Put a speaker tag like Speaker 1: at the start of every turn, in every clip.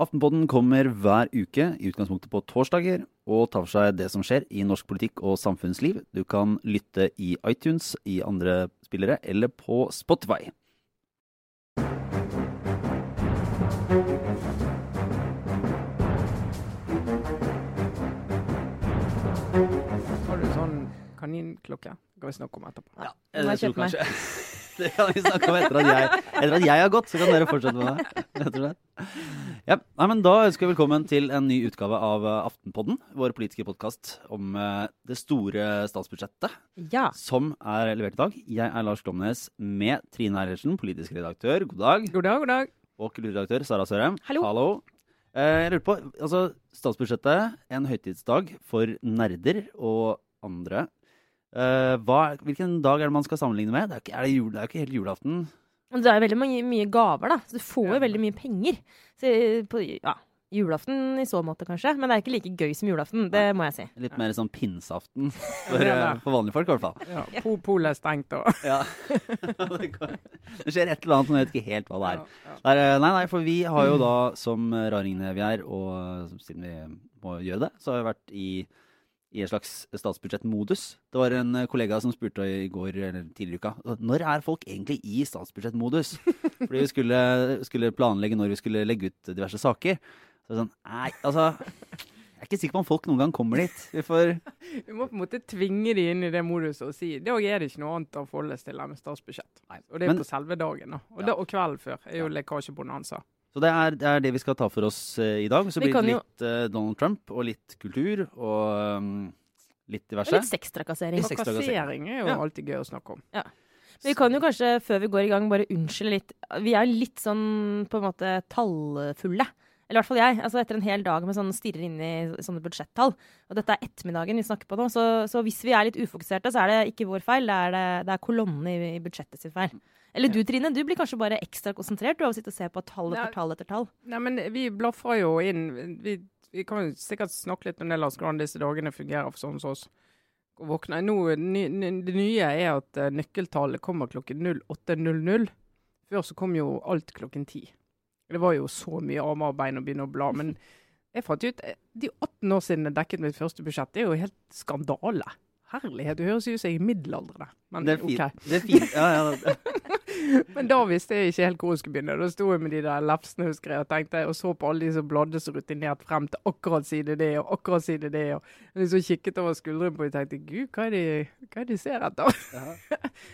Speaker 1: Aftenpodden kommer hver uke, i utgangspunktet på torsdager, og tar for seg det som skjer i norsk politikk og samfunnsliv. Du kan lytte i iTunes, i andre spillere eller på Spotify.
Speaker 2: Kaninklokke? Det kan vi snakke om etterpå.
Speaker 1: Ja,
Speaker 3: jeg kjøpt meg.
Speaker 1: Det kan vi snakke om etter at jeg, etter at jeg har gått, så kan dere fortsette med det. Rett og slett. Ja, nei, men Da ønsker vi velkommen til en ny utgave av eh, Aftenpodden, vår politiske podkast om eh, det store statsbudsjettet
Speaker 3: Ja.
Speaker 1: som er levert i dag. Jeg er Lars Glomnes med Trine Eilertsen, politisk redaktør. God dag.
Speaker 2: God dag, god dag.
Speaker 1: Og kulturredaktør Sara Sørheim.
Speaker 3: Hallo.
Speaker 1: Eh, jeg lurer på, altså Statsbudsjettet, en høytidsdag for nerder og andre. Eh, hva, hvilken dag er det man skal sammenligne med? Det er, ikke, er det, jul, det er ikke helt julaften.
Speaker 3: Det er veldig mange, mye gaver, da. Så du får jo
Speaker 2: Ja.
Speaker 3: veldig mye penger. Så, eh, på, ja, julaften i så måte, kanskje. Men det er ikke like gøy som julaften. Det må jeg si.
Speaker 1: Litt mer sånn pinseaften for,
Speaker 2: Ja,
Speaker 1: eh, for vanlige folk, i hvert fall.
Speaker 2: Ja, po Polet er stengt og
Speaker 1: Ja. det, skjer et eller annet, men jeg vet ikke helt hva det er.
Speaker 2: Ja, ja.
Speaker 1: Det er, nei, nei, for vi har jo da, som raringene vi er, og siden vi må gjøre det, så har vi vært i, i en slags statsbudsjettmodus. Det var en eh, kollega som spurte i går, eller tidligere i uka, når er folk egentlig i statsbudsjettmodus? Fordi vi skulle, skulle planlegge når vi skulle legge ut diverse saker. Så sånn, nei, altså, jeg er ikke sikker på om folk noen gang kommer dit. Vi får,
Speaker 2: Vi må på en måte tvinge de inn i det moduset og si det er det ikke noe annet å forholde seg til enn statsbudsjett. Og det er
Speaker 1: Men-
Speaker 2: på selve dagen. da. Og,
Speaker 1: Ja.
Speaker 2: og kvelden før er jo lekkasjebonanza.
Speaker 1: Så det er, det er det vi skal ta for oss eh, i dag. Så
Speaker 3: Vi
Speaker 1: blir det litt eh, Donald Trump og litt kultur og um, litt
Speaker 3: Og
Speaker 1: diverse.
Speaker 3: litt sextrakassering.
Speaker 1: Litt sex-
Speaker 2: Trakassering er jo
Speaker 1: Ja.
Speaker 2: alltid gøy å snakke om.
Speaker 3: Vi kan jo kanskje, før vi går i gang, bare unnskylde litt. Vi er litt sånn på en måte tallfulle. Eller i hvert fall jeg. altså Etter en hel dag med sånn stirrer inn i sånne budsjettall. Og dette er ettermiddagen vi snakker på nå, så, så hvis vi er litt ufokuserte, så er det ikke vår feil. Det er, det, det er kolonnene i, i budsjettet sin feil. Eller du Trine, du blir kanskje bare ekstra konsentrert du av å sitte og se på tall etter tall etter tall.
Speaker 2: Nei, men vi blaffer jo inn Vi, vi kan jo sikkert snakke litt om det, Lars, hvordan disse dagene fungerer for sånn som oss. Å våkne. Nå, ny, ny, det nye er at uh, nøkkeltallet kommer klokken 08.00. Før så kom jo alt klokken 10. Det var jo så mye armer og bein å begynne å bla. Men jeg fant ut De Det er 18 år siden jeg dekket mitt første budsjett. Det er jo helt skandale. Herlighet. Du høres ut som jeg er middelaldrende. Men
Speaker 1: Det er fint.
Speaker 2: Okay.
Speaker 1: Det er fint. Ja, ja, det-
Speaker 2: Men da visste jeg ikke helt hvor jeg skulle begynne. Da sto jeg med de der lefsene husker jeg, og tenkte, og så på alle de som bladde så rutinert frem til akkurat side det og akkurat side det. Og liksom kikket over skuldrene på og tenkte gud, hva er det er de ser etter?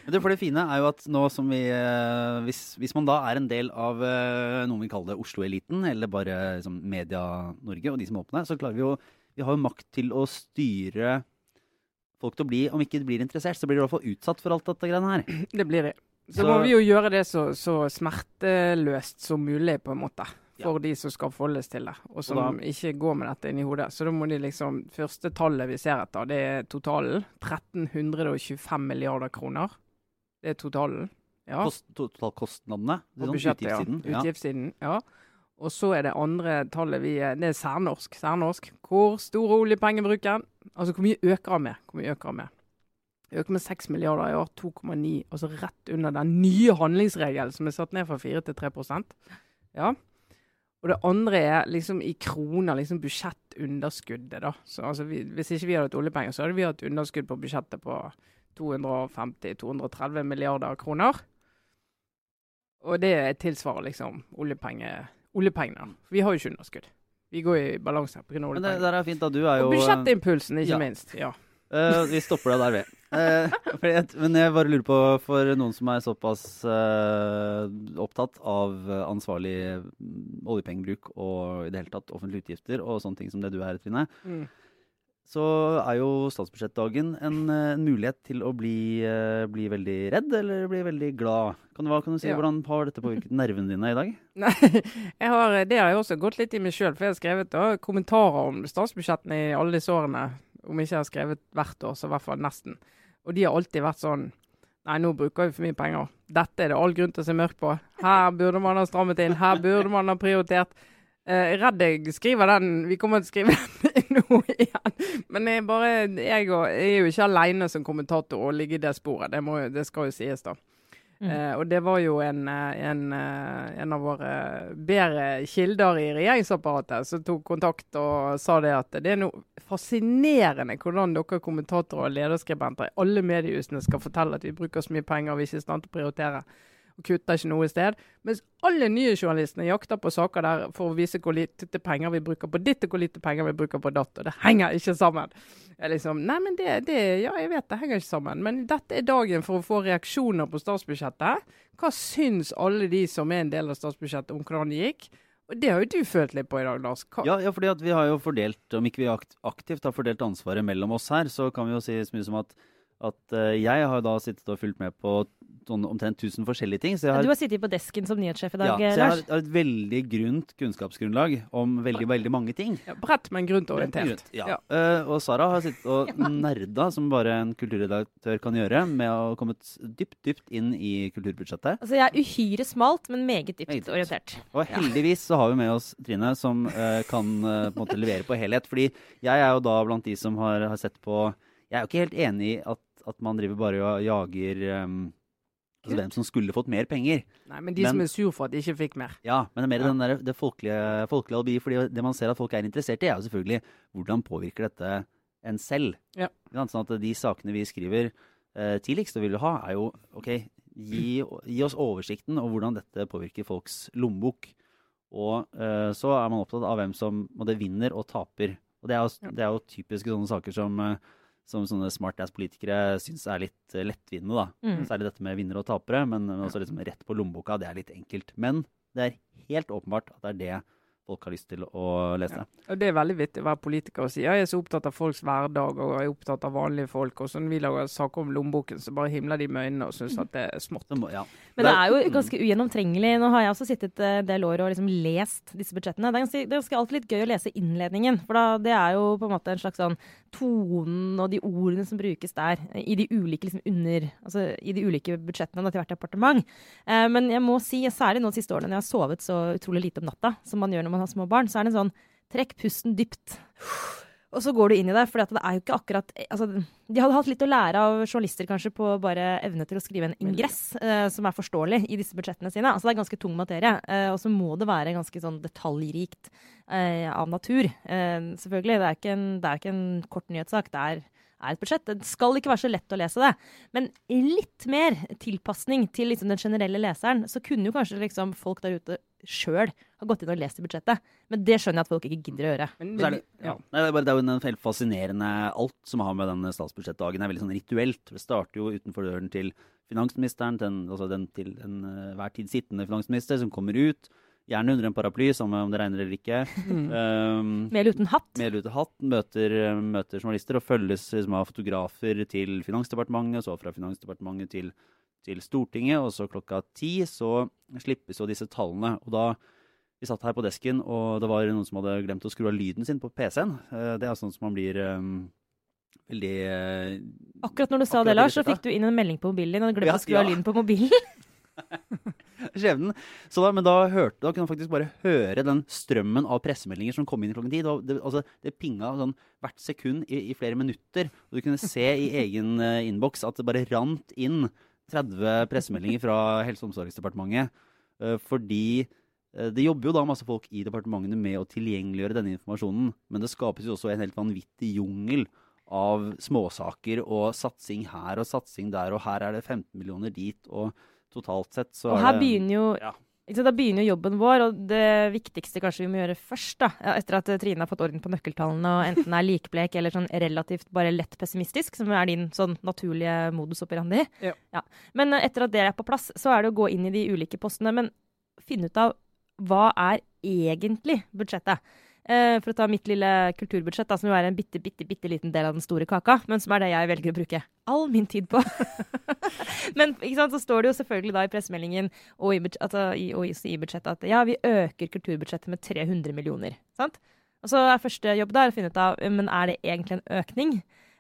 Speaker 1: Det, for det fine er jo at nå som vi eh, Hvis, hvis man da er en del av noen vil vi kaller Oslo-eliten, eller bare liksom, Media-Norge og de som åpner, så klarer vi jo Vi har jo makt til å styre folk til å bli Om ikke de blir interessert, så blir de i hvert fall utsatt for alt dette greiene her.
Speaker 2: Det blir det. Så,
Speaker 1: Så-
Speaker 2: må vi jo gjøre det så, så smerteløst som mulig, på en måte. For de som skal forholdes til det, og som
Speaker 1: Og da-
Speaker 2: ikke går med dette inn i hodet. Så da må de liksom Første tallet vi ser etter, det er totalen. 1325 milliarder kroner. Det er totalen. Ja.
Speaker 1: Kost, totalkostnadene.
Speaker 2: På
Speaker 1: sånn
Speaker 2: budsjettet, ja.
Speaker 1: utgiftssiden. Ja.
Speaker 2: Og så er det andre tallet vi Det er særnorsk. Særnorsk. Hvor stor er oljepengebruken? Altså hvor mye øker han med? Hvor mye øker han med? Øker med 6 milliarder i år. 2,9. Altså rett under den nye handlingsregelen som er satt ned fra 4 til 3% Ja. Og det andre er liksom i kroner, liksom budsjettunderskuddet, da. Så altså vi, hvis ikke vi hadde hatt oljepenger, så hadde vi hatt underskudd på budsjettet på 250-230 milliarder kroner. Og det tilsvarer liksom oljepenge, oljepengene. For vi har jo ikke underskudd. Vi går i balanse pga.
Speaker 1: Men det
Speaker 2: oljepenger.
Speaker 1: der er fint, da. Du er jo
Speaker 2: Og budsjettimpulsen, ikke
Speaker 1: ja.
Speaker 2: minst. Ja.
Speaker 1: Uh, vi stopper deg der, vi. Uh, men jeg bare lurer på, for noen som er såpass uh, opptatt av ansvarlig mm, oljepengebruk og i det hele tatt offentlige utgifter og sånne ting som det du er, Trine,
Speaker 2: Mm.
Speaker 1: Så er jo statsbudsjettdagen en, eh, en mulighet til å bli, eh, bli veldig redd eller bli veldig glad. Kan du, hva kan du si?
Speaker 2: Ja.
Speaker 1: Hvordan har dette påvirket nervene dine i dag?
Speaker 2: Nei, har, det har jeg også gått litt i meg sjøl, for jeg har skrevet da, kommentarer om statsbudsjettene i alle disse årene. Om ikke jeg har skrevet hvert år, så i hvert fall nesten. Og de har alltid vært sånn Nei, nå bruker vi for mye penger. Dette er det all grunn til å se mørkt på. Her burde man ha strammet inn. Her burde man ha prioritert. Eh, redd jeg skriver den Vi kommer til å skrive den nå igjen. Men jeg, bare, jeg, og, jeg er jo ikke aleine som kommentator å ligge i det sporet. Det, må, det skal jo sies, da.
Speaker 3: Mm.
Speaker 2: Eh, og det var jo en, eh, en, eh, en av våre bedre kilder i regjeringsapparatet som tok kontakt og sa det at det er noe fascinerende hvordan dere kommentatorer og lederskribenter i alle mediehusene skal fortelle at vi bruker så mye penger og vi er ikke er i stand til å prioritere. Og kutter ikke noe sted. Mens alle nye journalistene jakter på saker der for å vise hvor lite penger vi bruker på ditt og hvor lite penger vi bruker på datt. Og det henger ikke sammen. Jeg liksom, nei, men det, det, Ja, jeg vet det henger ikke sammen. Men dette er dagen for å få reaksjoner på statsbudsjettet. Hva syns alle de som er en del av statsbudsjettet om hvordan det gikk? Og Det har jo du følt litt på i dag, Lars. Hva?
Speaker 1: Ja, ja, fordi vi har jo fordelt, om ikke vi aktivt har fordelt ansvaret mellom oss her, så kan vi jo si så mye som at, at eh, jeg har da sittet og fulgt med på sånn omtrent 1000 forskjellige ting. Så jeg har,
Speaker 3: Du har sittet på desken som nyhetssjef i
Speaker 1: ja,
Speaker 3: dag,
Speaker 1: så jeg har, har et veldig grunt kunnskapsgrunnlag om veldig, veldig mange ting.
Speaker 2: Ja, bredt, men grunt orientert.
Speaker 1: Ja.
Speaker 2: Ja.
Speaker 1: Uh, og Sara har sittet og nerda, som bare en kulturredaktør kan gjøre, med å ha kommet dypt, dypt inn i kulturbudsjettet.
Speaker 3: Altså, jeg er uhyre smalt, men meget dypt
Speaker 1: Meget dypt.
Speaker 3: orientert.
Speaker 1: Og heldigvis så har vi med oss Trine, som uh, kan uh, på en måte levere på helhet. Fordi jeg er jo da blant de som har, har sett på Jeg er jo ikke helt enig i at, at man driver bare og jager um, altså hvem som skulle fått mer penger.
Speaker 2: Nei, men de
Speaker 1: Men-
Speaker 2: som er sur for at de ikke fikk mer.
Speaker 1: Ja, men det er mer
Speaker 2: Ja.
Speaker 1: den der, det folkelige, folkelige alibi. fordi det man ser at folk er interessert i, er jo selvfølgelig hvordan påvirker dette en selv.
Speaker 2: Ja.
Speaker 1: Sånn at de sakene vi skriver eh, tidligst og vil ha, er jo OK, gi, gi oss oversikten over hvordan dette påvirker folks lommebok. Og eh, så er man opptatt av hvem som både vinner og taper. Og det er jo, det er jo typiske sånne saker som, eh, som sånne smartass-politikere syns er litt lettvinne, lettvinnende, da.
Speaker 3: Mm.
Speaker 1: Særlig dette med vinnere og tapere, men, men også liksom rett på lommeboka. Det er litt enkelt. Men det er helt åpenbart at det er det folk har lyst til å lese.
Speaker 2: Ja. Det er veldig vittig å være politiker og si ja, jeg er så opptatt av folks hverdag og jeg er opptatt av vanlige folk. Og så når vi lager saker om lommeboken, så bare himler de med øynene og syns at det er smått.
Speaker 1: Må, ja.
Speaker 3: Men det er jo ganske ugjennomtrengelig. Nå har jeg også sittet eh, en del år og liksom lest disse budsjettene. Det er, ganske, det er ganske alltid litt gøy å lese innledningen, for da, det er jo på en måte en slags sånn tonen og de ordene som brukes der eh, i de ulike liksom under, altså i de ulike budsjettene da, til hvert departement. Eh, men jeg må si, særlig nå de siste årene når jeg har sovet så utrolig lite om natta, som man gjør når man har små barn, så er det en sånn trekk pusten dypt. Og så går du inn i det, for det er jo ikke akkurat altså, De hadde hatt litt å lære av journalister kanskje på bare evne til å skrive en ingress eh, som er forståelig i disse budsjettene sine. Altså Det er ganske tung materie, eh, og så må det være ganske sånn detaljrikt eh, av natur. Eh, selvfølgelig. Det er, ikke en, det er ikke en kort nyhetssak. Det er, er et budsjett. Det skal ikke være så lett å lese det. Men litt mer tilpasning til liksom den generelle leseren, så kunne jo kanskje liksom folk der ute sjøl har gått inn og lest i budsjettet. Men det skjønner jeg at folk ikke gidder å gjøre.
Speaker 2: Men,
Speaker 1: Så er det,
Speaker 2: ja.
Speaker 1: ja. Nei, det, er bare, det er jo en helt fascinerende Alt som har med denne statsbudsjettdagen er veldig sånn rituelt. Det starter jo utenfor døren til finansministeren, den, altså den til den uh, hver tid sittende finansminister, som kommer ut. Gjerne under en paraply, samme om det regner eller ikke.
Speaker 2: Mm.
Speaker 1: Um,
Speaker 3: Med eller uten hatt.
Speaker 1: med eller uten hatt, møter, møter journalister og følges liksom, av fotografer til Finansdepartementet, så fra Finansdepartementet til, til Stortinget, og så klokka ti så slippes jo disse tallene. Og da vi satt her på desken, og det var noen som hadde glemt å skru av lyden sin på PC-en. Eh, Det er sånn som man blir um, veldig eh,
Speaker 3: Akkurat når du sa det, Lars, så fikk du inn en melding på mobilen din og glemte
Speaker 1: Ja,
Speaker 3: å skru av
Speaker 1: ja.
Speaker 3: lyden på mobilen.
Speaker 1: skjebnen. Så da, men da hørte da kunne man faktisk bare høre den strømmen av pressemeldinger som kom inn i klokken ti. Det, altså, det pinga sånn hvert sekund i, i flere minutter. Og du kunne se i egen uh, innboks at det bare rant inn 30 pressemeldinger fra Helse- og omsorgsdepartementet. eh, fordi eh, det jobber jo da masse folk i departementene med å tilgjengeliggjøre denne informasjonen. Men det skapes jo også en helt vanvittig jungel av småsaker og satsing her og satsing der, og her er det 15 millioner dit, og totalt sett så
Speaker 3: Og
Speaker 1: er
Speaker 3: her
Speaker 1: det
Speaker 3: begynner jo
Speaker 1: ja.
Speaker 3: Da begynner jo jobben vår, og det viktigste kanskje vi må gjøre først, da, etter at eh, Trine har fått orden på nøkkeltallene og enten er likblek eller sånn relativt bare lett pessimistisk, som er din sånn naturlige modus operandi.
Speaker 2: Ja.
Speaker 3: Men eh, etter at det er på plass, så er det å gå inn i de ulike postene. Men finne ut av hva er egentlig budsjettet. Eh, for å ta mitt lille kulturbudsjett, da, som jo er en bitte, bitte, bitte liten del av den store kaka, men som er det jeg velger å bruke all min tid på. men sant, så står det jo selvfølgelig da i pressemeldingen og i, altså, i, og i, budsjettet at ja, vi øker kulturbudsjettet med 300 millioner. sant? Og så er første jobb da å finne ut av men er det egentlig en økning.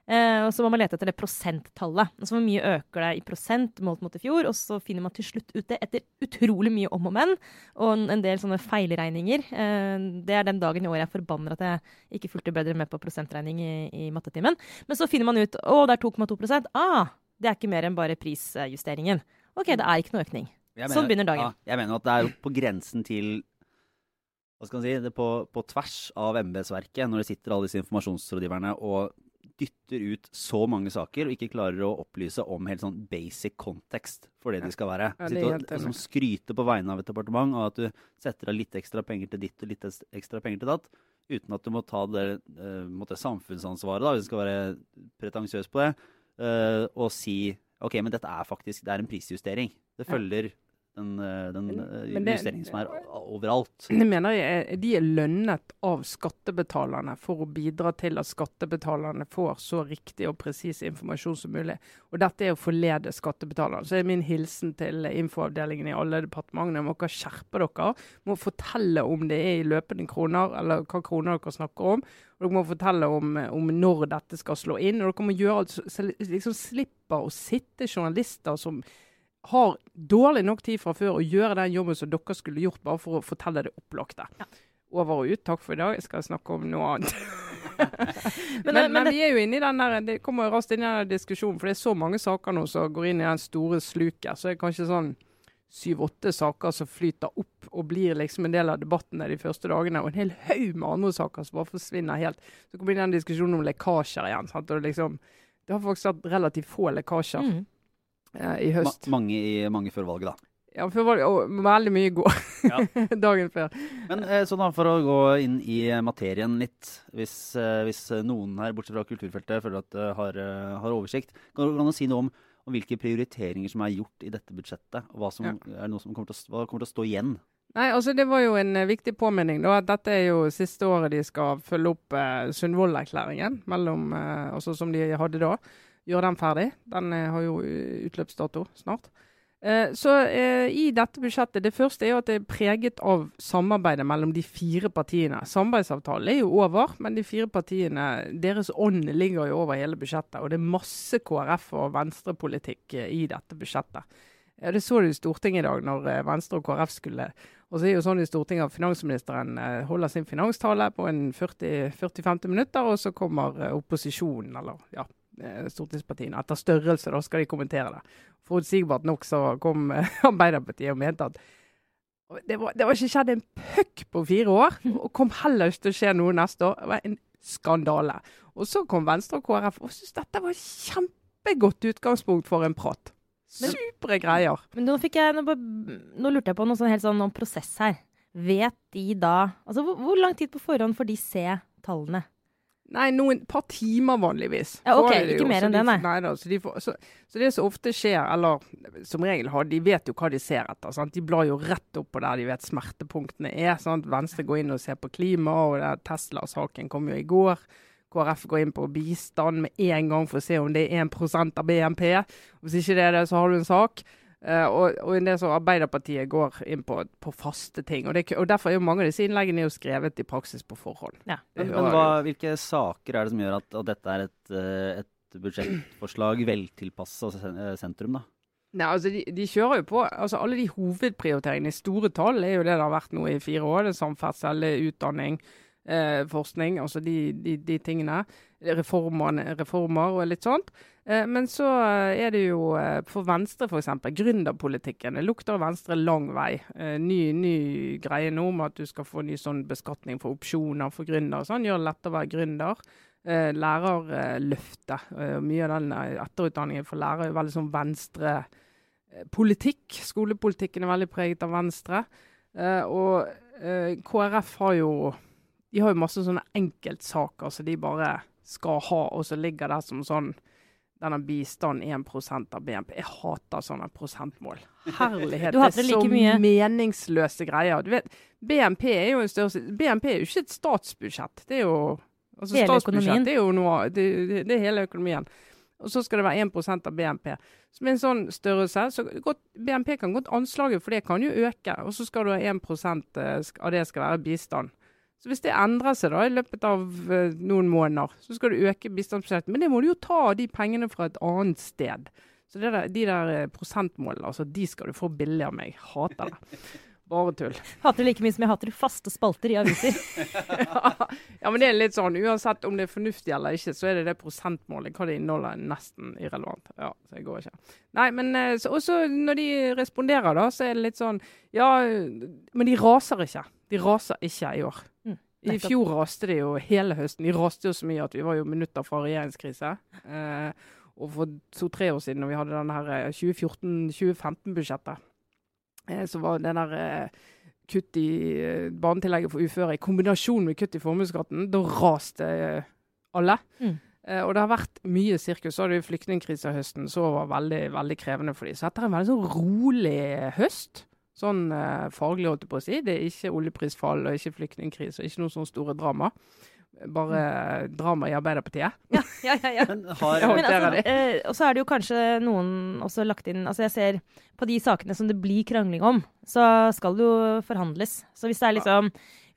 Speaker 3: Eh, og så må man lete etter det prosenttallet. Altså Hvor mye øker det i prosent målt mot i fjor? Og så finner man til slutt ut det etter utrolig mye om og men, og en, del sånne feilregninger. Eh, det er den dagen i år jeg forbanner at jeg ikke fulgte bedre med på prosentregning i, i mattetimen. Men så finner man ut å, det er 2,2% Ah, det er ikke mer enn bare prisjusteringen. OK, det er ikke noe økning.
Speaker 1: Mener,
Speaker 3: Sånn begynner dagen.
Speaker 1: Ja, jeg mener at det er på grensen til hva skal man si, det på, på tvers av embetsverket, når det sitter alle disse informasjonsrådgiverne og dytter ut så mange saker og ikke klarer å opplyse om helt sånn basic kontekst for det de skal være.
Speaker 2: Ja, det
Speaker 1: Sitte og liksom skryte på vegne av et departement av at du setter av litt ekstra penger til ditt og litt ekstra penger til datt, uten at du må ta det eh, måtte, samfunnsansvaret, da, hvis du skal være pretensiøs på det, eh, og si OK, men dette er faktisk det er en prisjustering. Det følger den, eh, den
Speaker 2: Men-
Speaker 1: eh,
Speaker 2: men det-
Speaker 1: justeringen som er overalt.
Speaker 2: Jeg mener er, de er lønnet av skattebetalerne for å bidra til at skattebetalerne får så riktig og presis informasjon som mulig. Og dette er å forlede skattebetalerne. Så er min hilsen til infoavdelingen i alle departementene. Må dere skjerpe dere. Må fortelle om det er i løpende kroner, eller hva kroner dere snakker om. Og dere må fortelle om, om når dette skal slå inn. Og dere må gjøre alt liksom slipper å sitte journalister som har dårlig nok tid fra før å gjøre den jobben som dere skulle gjort, bare for å fortelle det opplagte. Over og ut. Takk for i dag. Jeg skal snakke om noe annet. men, men,
Speaker 3: men det-
Speaker 2: vi er jo inne i den der, det kommer raskt inn i den diskusjonen, for det er så mange saker nå som går inn i den store sluket. Så er det kanskje sånn syv-åtte saker som flyter opp og blir liksom en del av debattene de første dagene, og en hel haug med andre saker som bare forsvinner helt. Så kommer inn den diskusjonen om lekkasjer igjen. Sant? Og det, liksom, det har faktisk vært relativt få lekkasjer
Speaker 3: Mm.
Speaker 2: I
Speaker 1: Ma
Speaker 2: høst.
Speaker 1: mange, i, mange før valget, da.
Speaker 2: Ja, før valget, og veldig mye i går.
Speaker 1: Ja.
Speaker 2: Dagen før.
Speaker 1: Men eh, sånn da, for å gå inn i materien litt, hvis, eh, hvis noen her, bortsett fra kulturfeltet, føler at har, eh, har oversikt, kan du si noe om, om hvilke prioriteringer som er gjort i dette budsjettet? Og hva, som,
Speaker 2: Ja.
Speaker 1: som kommer til, å, hva kommer til å stå igjen?
Speaker 2: Nei, altså Det var jo en viktig påminning. da, at Dette er jo siste året de skal følge opp eh, Sundvolden-erklæringen, eh, altså som de hadde da. Gjøre den ferdig. Den eh, har jo eh, utløpsdato snart. Eh, så i dette budsjettet, Det første er jo at det er preget av samarbeidet mellom de fire partiene. Samarbeidsavtalen er jo over, men de fire partiene, deres ånd ligger jo over hele budsjettet. Og det er masse KrF og Venstre-politikk i dette budsjettet. Ja, Det så du i Stortinget i dag, når Venstre og KrF skulle og så er jo sånn i Stortinget at finansministeren holder sin finanstale på en 40-50 minutter, og så kommer opposisjonen, eller ja, stortingspartiene. Etter størrelse, da skal de kommentere det. Forutsigbart nok så kom eh, Arbeiderpartiet og mente at det var, det var ikke skjedd en puck på fire år, og kom heller ikke til å skje noe neste år. Det var en skandale. Og så kom Venstre og KrF og syntes dette var kjempegodt utgangspunkt for en prat. Supre greier.
Speaker 3: Men nå, jeg, nå, nå lurte jeg på noe sånn helt sånn om prosess her. Vet de da Altså, hvor, hvor lang tid på forhånd får de se tallene?
Speaker 2: Nei, noen par timer vanligvis.
Speaker 3: Ja, ok, ikke
Speaker 2: jo,
Speaker 3: mer enn
Speaker 2: de-
Speaker 3: det, nei.
Speaker 2: nei da, så, de får, så, så det som ofte skjer, eller som regel har, de vet jo hva de ser etter. Sant? De blar jo rett opp på der de vet smertepunktene er. Sant? Venstre går inn og ser på klima, og Tesla-saken kom jo i går. KrF går inn på bistand med en gang for å se om det er 1% av BNP. Hvis ikke det er det, så har du en sak. Eh, og, og det som Arbeiderpartiet går inn på, på faste ting. Og, det, og Derfor er jo mange av disse innleggene jo skrevet i praksis på forhånd.
Speaker 3: Ja.
Speaker 1: Men, men hva, hvilke saker er det som gjør at, at dette er et, eh, et budsjettforslag veltilpassa sentrum, da?
Speaker 2: Nei, altså de, de kjører jo på altså Alle de hovedprioriteringene i store tall er jo det det har vært nå i fire år. Det er samferdsel, er utdanning, eh, forskning, altså de, de, de tingene. Reformer, reformer og litt sånt. Eh, men så eh, er det jo eh, for Venstre f.eks. gründerpolitikken. Det lukter Venstre lang vei. Eh, ny, ny greie nå med at du skal få ny sånn beskatning for opsjoner for gründere. Sånn gjør det lettere å være gründer. Eh, lærerløftet. Eh, mye av den etterutdanningen for lærere er veldig sånn venstre politikk. Skolepolitikken er veldig preget av Venstre. Og KrF har jo de har jo masse sånne enkeltsaker som de bare skal ha, og så ligger det som sånn denne bistanden 1 av BNP. Jeg hater sånne prosentmål. Herlighet.
Speaker 3: det er like
Speaker 2: så
Speaker 3: mye.
Speaker 2: meningsløse greier. Du vet, BNP er jo en størrelse BNP er jo ikke et statsbudsjett. Det er jo altså
Speaker 3: Hele økonomien.
Speaker 2: Det er jo noe, det, det, det er hele økonomien. Og så skal det være 1% av BNP. Så med en sånn størrelse så godt, BNP kan godt anslaget for det kan jo øke. Og så skal du ha 1 eh, av det skal være bistand. Så hvis det endrer seg da i løpet av eh, noen måneder, så skal du øke bistandsbudsjettet. Men det må du jo ta de pengene fra et annet sted. Så det der, de der eh, prosentmålene, altså, de skal du få billig av meg. Hater det. Bare tull.
Speaker 3: Hater det like mye som jeg hater faste spalter i aviser.
Speaker 2: ja, men det er litt sånn, uansett om det er fornuftig eller ikke, så er det det prosentmålet. Hva det inneholder, er nesten irrelevant. Ja, så det går ikke. Nei, men eh, så, også når de responderer, da, så er det litt sånn Ja, men de raser ikke. De raser ikke i år. I fjor raste de jo hele høsten. De raste jo så mye at vi var jo minutter fra regjeringskrise. Eh, og for to-tre år siden, når vi hadde den her eh, 2014-2015-budsjettet, eh, så var det der eh, kutt i eh, barnetillegget for uføre i kombinasjon med kutt i formuesskatten, da raste eh, alle.
Speaker 3: Mm.
Speaker 2: Eh, og det har vært mye sirkus. Så hadde vi flyktningkrisa høsten, så var veldig, veldig krevende for dem. Så dette er en veldig sånn rolig høst. Sånn eh, faglig, holdt jeg på å si. Det er ikke oljeprisfall og ikke flyktningkrise og ikke noen sånne store drama. Bare drama i Arbeiderpartiet.
Speaker 3: Ja, ja, ja. ja.
Speaker 1: Men har,
Speaker 3: Men altså, eh, og så er det jo kanskje noen også lagt inn Altså jeg ser på de sakene som det blir krangling om, så skal det jo forhandles. Så hvis det er liksom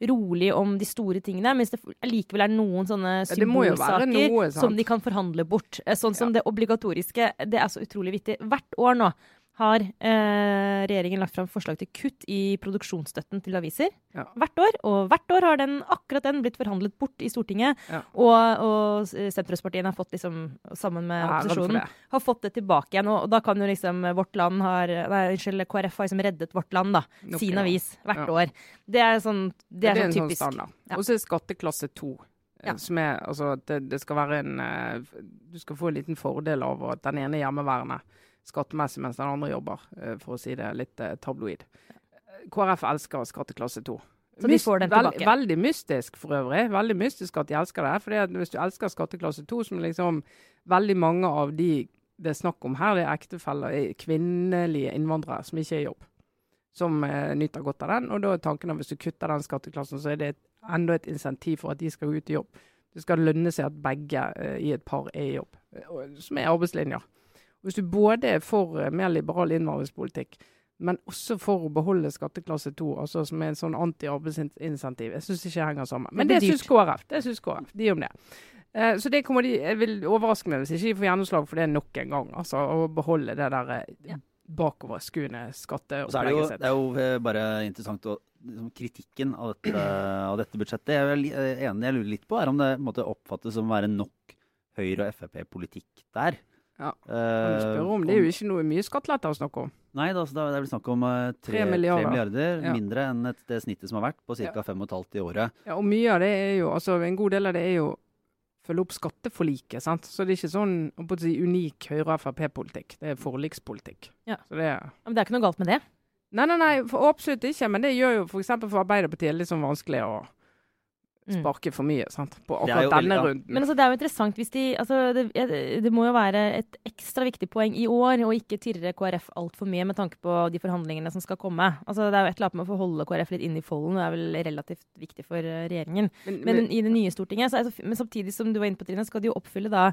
Speaker 3: rolig om de store tingene, men hvis det likevel er noen sånne
Speaker 2: Ja,
Speaker 3: symbolsaker
Speaker 2: noe,
Speaker 3: som de kan forhandle bort. Eh, Sånn som det obligatoriske. Det er så utrolig viktig. Hvert år nå har eh, regjeringen lagt fram forslag til kutt i produksjonsstøtten til aviser.
Speaker 2: Ja.
Speaker 3: Hvert år. Og hvert år har den, akkurat den blitt forhandlet bort i Stortinget.
Speaker 2: Ja.
Speaker 3: Og, og sentrumspartiene har fått liksom, sammen med
Speaker 2: Æren
Speaker 3: opposisjonen, har fått det tilbake igjen. Og, og da kan jo liksom Vårt Land har Nei, unnskyld, KrF har liksom reddet Vårt Land, da.
Speaker 2: Nok
Speaker 3: Sin avis hvert
Speaker 2: Ja.
Speaker 3: år. Det er sånn, det er
Speaker 2: det
Speaker 3: er
Speaker 2: sånn
Speaker 3: typisk.
Speaker 2: Sånn
Speaker 3: Ja.
Speaker 2: Og så er skatteklasse to. eh,
Speaker 3: Ja.
Speaker 2: Som er altså det, det skal være en eh, Du skal få en liten fordel av at den ene er hjemmeværende skattemessig mens den andre jobber, eh, for å si det litt eh, tabloid. KrF elsker skatteklasse to.
Speaker 3: Så de får den tilbake.
Speaker 2: Veld, veldig mystisk for øvrig. Veldig mystisk at de elsker det. fordi hvis du elsker skatteklasse to, som liksom veldig mange av de det er snakk om her, det er ektefeller, eh, kvinnelige innvandrere som ikke er i jobb, som eh, nyter godt av den. Og da er tanken at hvis du kutter den skatteklassen, så er det et, enda et insentiv for at de skal ut i jobb. Det skal lønne seg at begge eh, i et par er i jobb, som er arbeidslinja. Hvis du både er for eh, mer liberal innvandringspolitikk, men også for å beholde skatteklasse 2, altså som er en sånn anti-arbeidsinsentiv. Jeg syns ikke det henger sammen. Men
Speaker 3: Det
Speaker 2: det syns KrF. Det syns KrF. De om det. Eh, så det kommer de Jeg vil overraske meg hvis ikke de får gjennomslag for det nok en gang. Altså å beholde det der eh,
Speaker 3: Ja.
Speaker 2: bakoverskuende
Speaker 1: er
Speaker 2: skatteopplegget sitt.
Speaker 1: det er jo bare interessant å liksom, Kritikken av dette, av dette budsjettet Jeg er eh, enig jeg lurer litt på, er om det måtte måte, oppfattes som å være nok Høyre- og Frp-politikk der.
Speaker 2: Ja,
Speaker 1: Eh,
Speaker 2: Kan du om, Det er jo ikke noe mye skattelette å snakke om.
Speaker 1: Nei, det er vel snakk om eh, tre,
Speaker 2: milliarder.
Speaker 1: 3 milliarder
Speaker 2: Ja.
Speaker 1: mindre enn et, det snittet som har vært, på ca.
Speaker 2: Ja.
Speaker 1: 5,5 i året.
Speaker 2: Ja, og mye av det er jo, altså En god del av det er jo følge opp skatteforliket. sant? Så det er ikke sånn å si, unik Høyre- og Frp-politikk. Det er forlikspolitikk.
Speaker 3: Ja.
Speaker 2: Så det er
Speaker 3: Men det er ikke noe galt med det.
Speaker 2: Nei, nei, nei, for absolutt ikke. Men det gjør jo f.eks. For, for Arbeiderpartiet litt sånn vanskelig å. Sparke for mye sant? på akkurat
Speaker 1: jo
Speaker 2: denne
Speaker 1: ja.
Speaker 2: runden.
Speaker 3: Men altså, det er jo interessant hvis de altså, det, det må jo være et ekstra viktig poeng i år å ikke tirre KrF altfor mye med tanke på de forhandlingene som skal komme. Altså, det er jo et eller annet med å få holde KrF litt inn i folden, det er vel relativt viktig for regjeringen. regjeringen.
Speaker 2: men,
Speaker 3: Men i det nye Stortinget, så, altså, men samtidig som du var inne på, Trine, skal de jo oppfylle da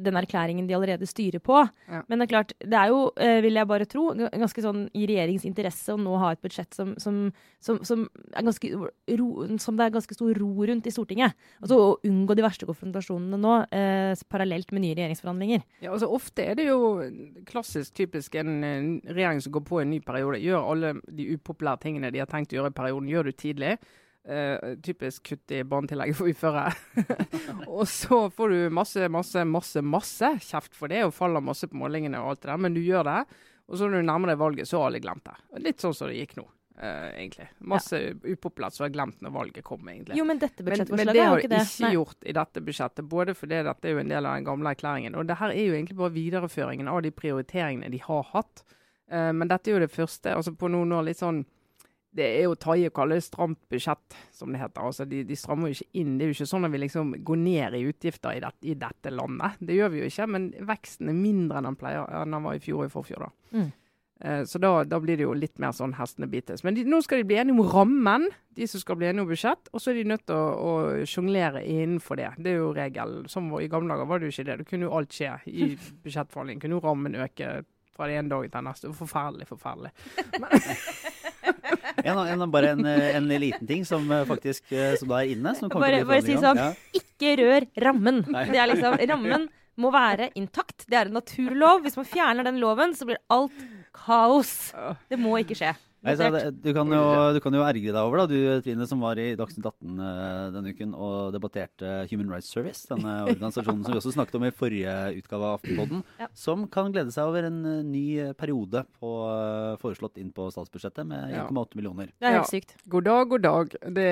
Speaker 3: den erklæringen de allerede styrer på.
Speaker 2: Ja.
Speaker 3: Men det er klart, det er jo, eh, vil jeg bare tro, ganske sånn i regjeringens interesse å nå ha et budsjett som, som, som, som, ganske ro, som det er ganske stor ro rundt i Stortinget. Altså å unngå de verste konfrontasjonene nå, eh, parallelt med nye regjeringsforhandlinger.
Speaker 2: Ja, altså Ofte er det jo klassisk typisk en, eh, regjering som går på en ny periode. Gjør alle de upopulære tingene de har tenkt å gjøre i perioden, gjør du tidlig. Eh, typisk kutt i barnetillegget for uføre. og så får du masse, masse, masse masse kjeft for det, og faller masse på målingene og alt det der, men du gjør det. Og så når du nærmer deg valget, så har alle glemt det. Litt sånn som det gikk nå, Uh, egentlig. Masse upopulært som har glemt når valget kom, egentlig.
Speaker 3: Jo, men dette
Speaker 2: Men, men
Speaker 3: budsjettforslaget
Speaker 2: det
Speaker 3: er
Speaker 2: har
Speaker 3: jo
Speaker 2: de
Speaker 3: ikke det.
Speaker 2: ikke gjort i dette budsjettet. Både fordi dette er jo en del av den gamle erklæringen, og det her er jo egentlig bare videreføringen av de prioriteringene de har hatt. Uh, men dette er jo det første. altså På noen år litt sånn Det er jo Taje kaller det stramt budsjett, som det heter. altså de, de strammer jo ikke inn. Det er jo ikke sånn at vi liksom går ned i utgifter i, det, i dette landet. Det gjør vi jo ikke, men veksten er mindre enn den pleier enn den var i fjor og i forfjor. da.
Speaker 3: Mm.
Speaker 2: Eh, Så da, da blir det jo litt mer sånn hestene bites. Men de, nå skal de bli enige om rammen, de som skal bli enige om budsjett. Og så er de nødt til å, å sjonglere innenfor det. Det er jo regel. Som var, I gamle dager var det jo ikke det. Det kunne jo alt skje i budsjettforhandling. Kunne jo rammen øke fra den ene dagen til den neste. Forferdelig, forferdelig.
Speaker 1: En, en, bare en, eh, en liten ting som eh, faktisk eh, som da er inne. Som
Speaker 3: Bare-
Speaker 1: til
Speaker 3: bare si sånn. Ikke rør rammen. Det er liksom, rammen må være intakt. Det er en naturlov. Hvis man fjerner den loven, så blir alt kaos. Det må ikke skje.
Speaker 1: Nei, så det, du, kan jo, du kan jo ergre deg over, da, du Trine, som var i Dagsnytt 18 eh, denne uken og debatterte Human Rights Service, denne organisasjonen som vi også snakket om i forrige utgave av Aftenpodden,
Speaker 3: Ja.
Speaker 1: som kan glede seg over en eh, ny periode på, eh, foreslått inn på statsbudsjettet med
Speaker 2: Ja.
Speaker 1: 1,8 millioner.
Speaker 3: Det er helt sykt.
Speaker 2: God dag, god dag. Det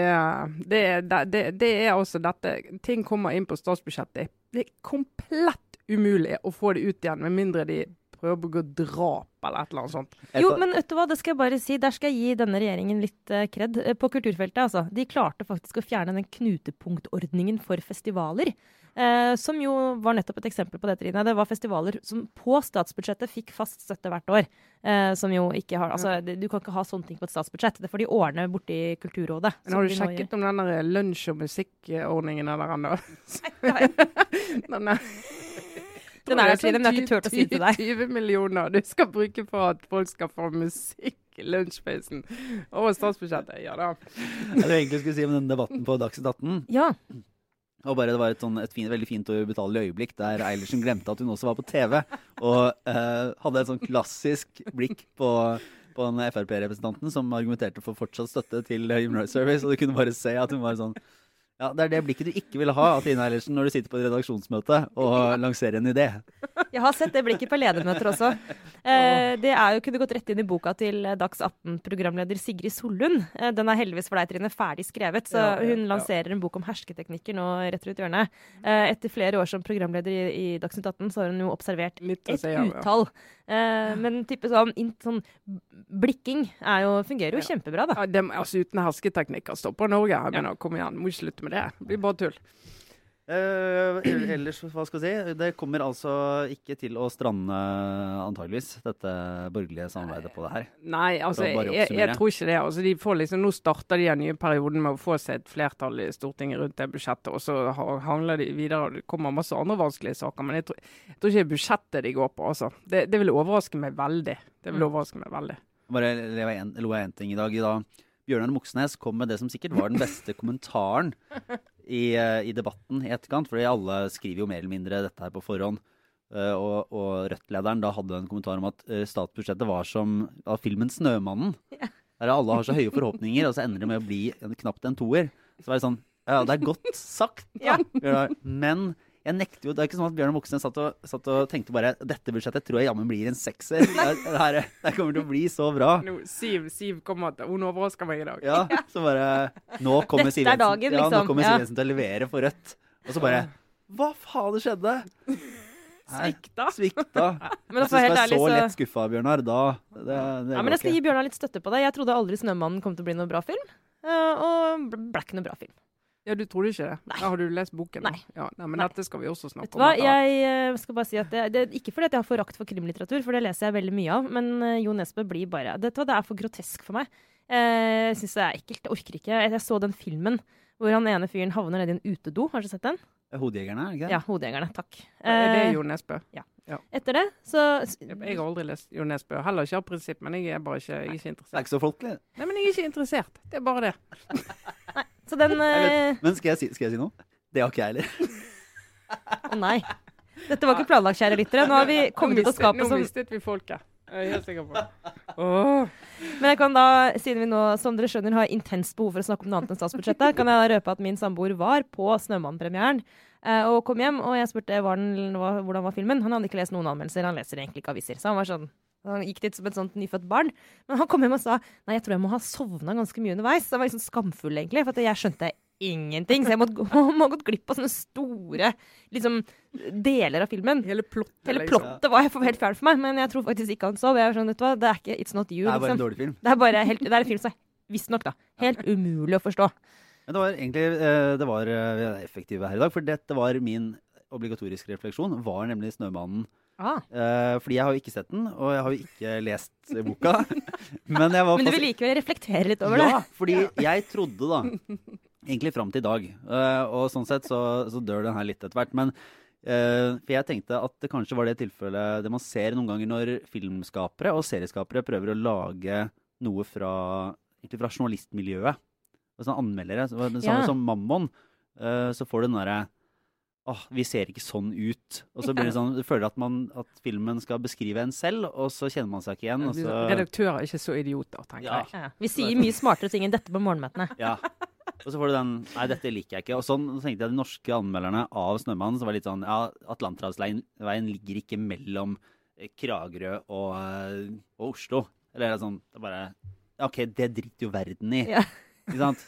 Speaker 2: det, det, det, det er altså dette Ting kommer inn på statsbudsjettet. Det er komplett umulig å få det ut igjen, med mindre de prøver å begå drap eller et eller annet sånt.
Speaker 3: Jo, men vet du hva, det skal jeg bare si. Der skal jeg gi denne regjeringen litt uh, kred eh, på kulturfeltet. Altså. De klarte faktisk å fjerne den knutepunktordningen for festivaler. eh, som jo var nettopp et eksempel på det, Trine. Det var festivaler som på statsbudsjettet fikk fast støtte hvert år. eh, som jo ikke har Altså, du kan ikke ha sånne ting på et statsbudsjett. Det får de ordne borti Kulturrådet.
Speaker 2: Men har du
Speaker 3: nå
Speaker 2: sjekket om den der lunsj- og musikkordningen eller ennå?
Speaker 3: gjør.
Speaker 2: Den er
Speaker 3: er der, Trine, men jeg har ikke turt å si det til deg.
Speaker 2: 20 millioner du skal bruke for at folk skal få musikk i lunsjpausen over statsbudsjettet. Ja da.
Speaker 1: Det du egentlig skulle si om den debatten på Dagsnytt 18,
Speaker 3: Ja.
Speaker 1: og bare det var et, sånn, et fin, veldig fint og ubetalelig øyeblikk der Eilertsen glemte at hun også var på TV, og eh, hadde et sånn klassisk blikk på på den Frp-representanten som argumenterte for fortsatt støtte til Human Rights Service, og du kunne bare se at hun var sånn Ja, det er det blikket du ikke vil ha av Trine Eilertsen når du sitter på et redaksjonsmøte og lanserer en idé.
Speaker 3: Jeg har sett det blikket på ledermøter også. Eh, det er jo kunne gått rett inn i boka til eh, Dags 18-programleder Sigrid Sollund. Eh, den er heldigvis for deg, Trine, ferdig skrevet. Så
Speaker 2: Ja, ja,
Speaker 3: hun
Speaker 2: ja.
Speaker 3: lanserer en bok om hersketeknikker nå rett rundt hjørnet. Eh, etter flere år som programleder i, i Dagsnytt 18, så har hun jo observert
Speaker 2: Litt
Speaker 3: et
Speaker 2: si ja.
Speaker 3: utall. Eh, men type sånn, sånn blikking er jo, fungerer jo
Speaker 2: Ja.
Speaker 3: kjempebra, da.
Speaker 2: Ja, det, altså Uten hersketeknikker stopper Norge. Jeg mener, Kom igjen, må ikke slutte med det. Det blir bare tull.
Speaker 1: Eh, ellers, hva skal jeg si? Det kommer altså ikke til å strande, antageligvis, dette borgerlige samarbeidet på det her.
Speaker 2: Nei, altså, jeg, jeg tror ikke det. Altså, de får liksom, nå starter de den nye perioden med å få seg et flertall i Stortinget rundt det budsjettet, og så ha- hangler de videre. og Det kommer masse andre vanskelige saker, men jeg tror, jeg tror ikke det er budsjettet de går på. Altså. Det, det vil overraske meg veldig. Det vil
Speaker 3: Mm.
Speaker 2: overraske meg veldig.
Speaker 1: Bare lo jeg én ting i dag. Da Bjørnar Moxnes kom med det som sikkert var den beste kommentaren i, eh, i debatten i etterkant. Fordi alle skriver jo mer eller mindre dette her på forhånd. Eh, og, og Rødt-lederen da hadde en kommentar om at eh, statsbudsjettet var som av filmen 'Snømannen'.
Speaker 3: Ja.
Speaker 1: Der alle har så høye forhåpninger, og så ender det med å bli en, knapt en toer. Så var det sånn Ja, det er godt sagt, da, Men jeg nekter jo Det er ikke sånn at Bjørnar Moxnes satt og, satt og tenkte bare Dette budsjettet tror jeg jammen blir en sekser. Det, her- det, her- det kommer til å bli så bra.
Speaker 2: No, Siv, Siv kommer til Hun overrasker meg i dag.
Speaker 1: Ja, så bare Nå kommer Siv Jensen,
Speaker 3: dagen,
Speaker 1: ja, nå
Speaker 3: liksom.
Speaker 1: kommer
Speaker 3: Ja.
Speaker 1: Siv Jensen til å levere for Rødt. Og så bare Hva faen skjedde?
Speaker 2: Svikta.
Speaker 1: Svikta.
Speaker 3: Men altså, helt ærlig,
Speaker 1: så
Speaker 3: så
Speaker 1: lett skuffa, Bjørnar, da det, det
Speaker 3: ja, men Jeg skal
Speaker 1: ikke.
Speaker 3: gi Bjørnar litt støtte på det. Jeg trodde aldri 'Snømannen' kom til å bli noe bra film. eh, og ble ble ikke noe bra film.
Speaker 2: Ja, du trodde ikke det?
Speaker 3: Nei.
Speaker 2: Ja, har du lest boken?
Speaker 3: Nei.
Speaker 2: Ja, nei men
Speaker 3: Nei.
Speaker 2: dette skal vi også snakke
Speaker 3: Vet
Speaker 2: om.
Speaker 3: hva,
Speaker 2: du hva,
Speaker 3: jeg eh, skal bare si at det, det Ikke fordi at jeg har forakt for krimlitteratur, for det leser jeg veldig mye av, men uh, Jo Nesbø blir bare det, det er for grotesk for meg. Jeg Jeg syns det er ekkelt. Jeg orker ikke. Jeg, jeg så den filmen hvor han ene fyren havner nedi en utedo. Har du sett den?
Speaker 1: Hodejegerne, er det ikke det?
Speaker 3: Ja, Hodejegerne. Takk.
Speaker 2: Er det
Speaker 3: Eh,
Speaker 2: Jo Nesbø?
Speaker 3: Etter det, så
Speaker 2: Jeg har aldri lest Jo Nesbø. Heller ikke av prinsipp, men jeg er bare ikke, jeg er ikke
Speaker 1: Det er ikke så folkelig.
Speaker 2: Nei, men jeg er ikke interessert. Det er bare det.
Speaker 3: Så den eh,
Speaker 1: Men skal jeg, si, skal jeg si noe? Det har ikke jeg heller.
Speaker 3: Å nei. Dette var ikke planlagt, kjære lyttere. Nå har vi kommet ut av skapet
Speaker 2: Nå
Speaker 3: som
Speaker 2: mistet vi folket. Jeg er helt sikker på det. Åh.
Speaker 3: Men jeg kan da, siden vi nå, som dere skjønner, har intenst behov for å snakke om noe annet enn statsbudsjettet, kan jeg da røpe at min samboer var på Snømann-premieren eh, og kom hjem, og jeg spurte var den, hva, hvordan var filmen. Han hadde ikke lest noen anmeldelser, han leser egentlig ikke aviser. Så han var sånn han gikk dit som et sånt nyfødt barn. Men han kom hjem og sa nei, jeg tror jeg må ha sovna ganske mye underveis. Så han var liksom skamfull, egentlig, for at jeg skjønte ingenting. Så jeg må ha gått glipp av sånne store liksom, deler av filmen.
Speaker 2: Hele plottet.
Speaker 3: Hele
Speaker 2: liksom.
Speaker 3: plottet var helt fjernt for meg, men jeg tror faktisk ikke han sov. Jeg var sånn, vet du hva, det er ikke It's not you,
Speaker 1: Det er bare en
Speaker 3: liksom.
Speaker 1: dårlig film.
Speaker 3: Det er bare helt, det er en film som er visstnok. Helt umulig å forstå.
Speaker 1: Men det var egentlig eh, det var eh, effektive her i dag, for dette var min obligatoriske refleksjon. Var nemlig 'Snømannen'.
Speaker 3: Ah.
Speaker 1: Uh, fordi jeg har jo ikke sett den, og jeg har jo ikke lest boka. Men jeg var
Speaker 3: Men du vil likevel reflektere litt over
Speaker 1: ja,
Speaker 3: det?
Speaker 1: fordi jeg trodde da Egentlig fram til i dag. Uh, og sånn sett så, så dør den her litt etter hvert. Men uh, for jeg tenkte at det kanskje var det tilfellet det man ser noen ganger når filmskapere og serieskapere prøver å lage noe fra, fra journalistmiljøet. Og sånn anmeldere. Samme
Speaker 3: Ja.
Speaker 1: som Mammon. så får du den derre Åh, vi ser ikke sånn ut. Og så blir det sånn, du føler at, man, at filmen skal beskrive en selv, og så kjenner man seg ikke igjen. Og så,
Speaker 2: Redaktører er ikke så idioter, tenker
Speaker 1: Ja.
Speaker 2: jeg.
Speaker 3: Ja. Vi sier mye smartere ting enn dette på morgenmøtene.
Speaker 1: ja. Og så får du den Nei, dette liker jeg ikke. Og sånn så tenkte jeg de norske anmelderne av 'Snømannen' så var litt sånn Ja, Atlanterhavsveien ligger ikke mellom eh, Kragerø og, eh, og Oslo. Eller sånn det er bare OK, det driter jo verden i.
Speaker 3: Ja.
Speaker 1: Ikke sant?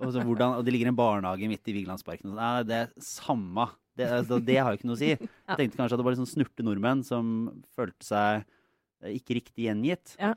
Speaker 1: Og, så hvordan, og det ligger en barnehage midt i Vigelandsparken. Nei, det er samme. Det, altså, det har jo ikke noe å si. Jeg tenkte kanskje at det var sånn snurte nordmenn som følte seg eh, ikke riktig gjengitt.
Speaker 3: Ja.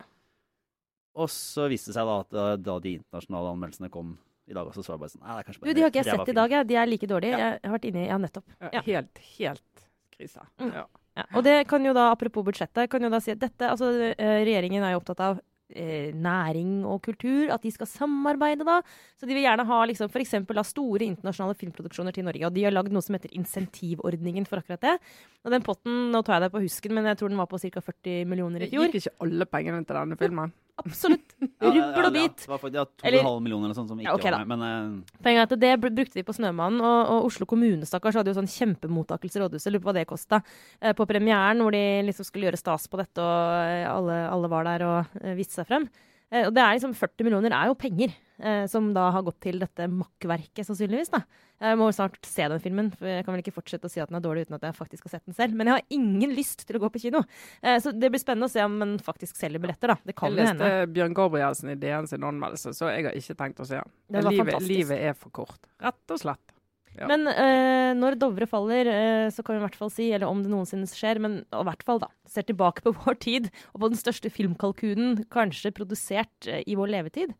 Speaker 1: Og så viste det seg da at eh, da de internasjonale anmeldelsene kom i dag også, så var det bare sånn Nei, det er kanskje
Speaker 3: Du, de har ikke jeg sett i dag, jeg. De er like dårlige.
Speaker 1: Ja.
Speaker 3: Jeg har vært inne i Ja, nettopp.
Speaker 2: Ja. Helt, helt krise.
Speaker 3: Mm.
Speaker 2: Ja.
Speaker 3: Ja. Og det kan jo da, apropos budsjettet, kan jo da si at dette Altså, eh, regjeringen er jo opptatt av eh, næring og kultur, at de skal samarbeide da. Så de vil gjerne ha liksom f.eks. store internasjonale filmproduksjoner til Norge. Og de har lagd noe som heter insentivordningen for akkurat det. Og den potten, nå tar jeg deg på husken, men jeg tror den var på ca. 40 millioner i fjor.
Speaker 2: Det Gikk ikke alle pengene til denne filmen?
Speaker 3: Absolutt.
Speaker 1: Ja, ja,
Speaker 3: Rubbel og
Speaker 1: ja,
Speaker 3: bit.
Speaker 1: Det var ja, to
Speaker 3: Eller-
Speaker 1: og en halv millioner eller sånt som ikke
Speaker 3: Ja, ok
Speaker 1: var med. Men uh...
Speaker 3: Poenget er at det brukte de på Snømannen, og, og Oslo kommune stakkars hadde jo sånn kjempemottakelse i rådhuset. Lurer på hva det kosta. Eh, på premieren, hvor de liksom skulle gjøre stas på dette, og eh, alle, alle var der og eh, viste seg frem. Eh, og det er liksom 40 millioner er jo penger, eh, som da har gått til dette makkverket, sannsynligvis. da. Jeg må snart se den filmen, for jeg kan vel ikke fortsette å si at den er dårlig uten at jeg faktisk har sett den selv. Men jeg har ingen lyst til å gå på kino. Eh, så det blir spennende å se om den faktisk selger billetter, da. Det kan
Speaker 2: Jeg
Speaker 3: jo hende.
Speaker 2: leste Bjørn Gabrielsen i DN sin anmeldelse, så jeg har ikke tenkt å se den. Livet, livet er for kort. Rett og slett. Ja.
Speaker 3: Men eh, når Dovre faller, eh, så kan vi i hvert fall si, eller om det noensinne skjer, men i hvert fall da, ser tilbake på vår tid og på den største filmkalkunen kanskje produsert eh, i vår levetid.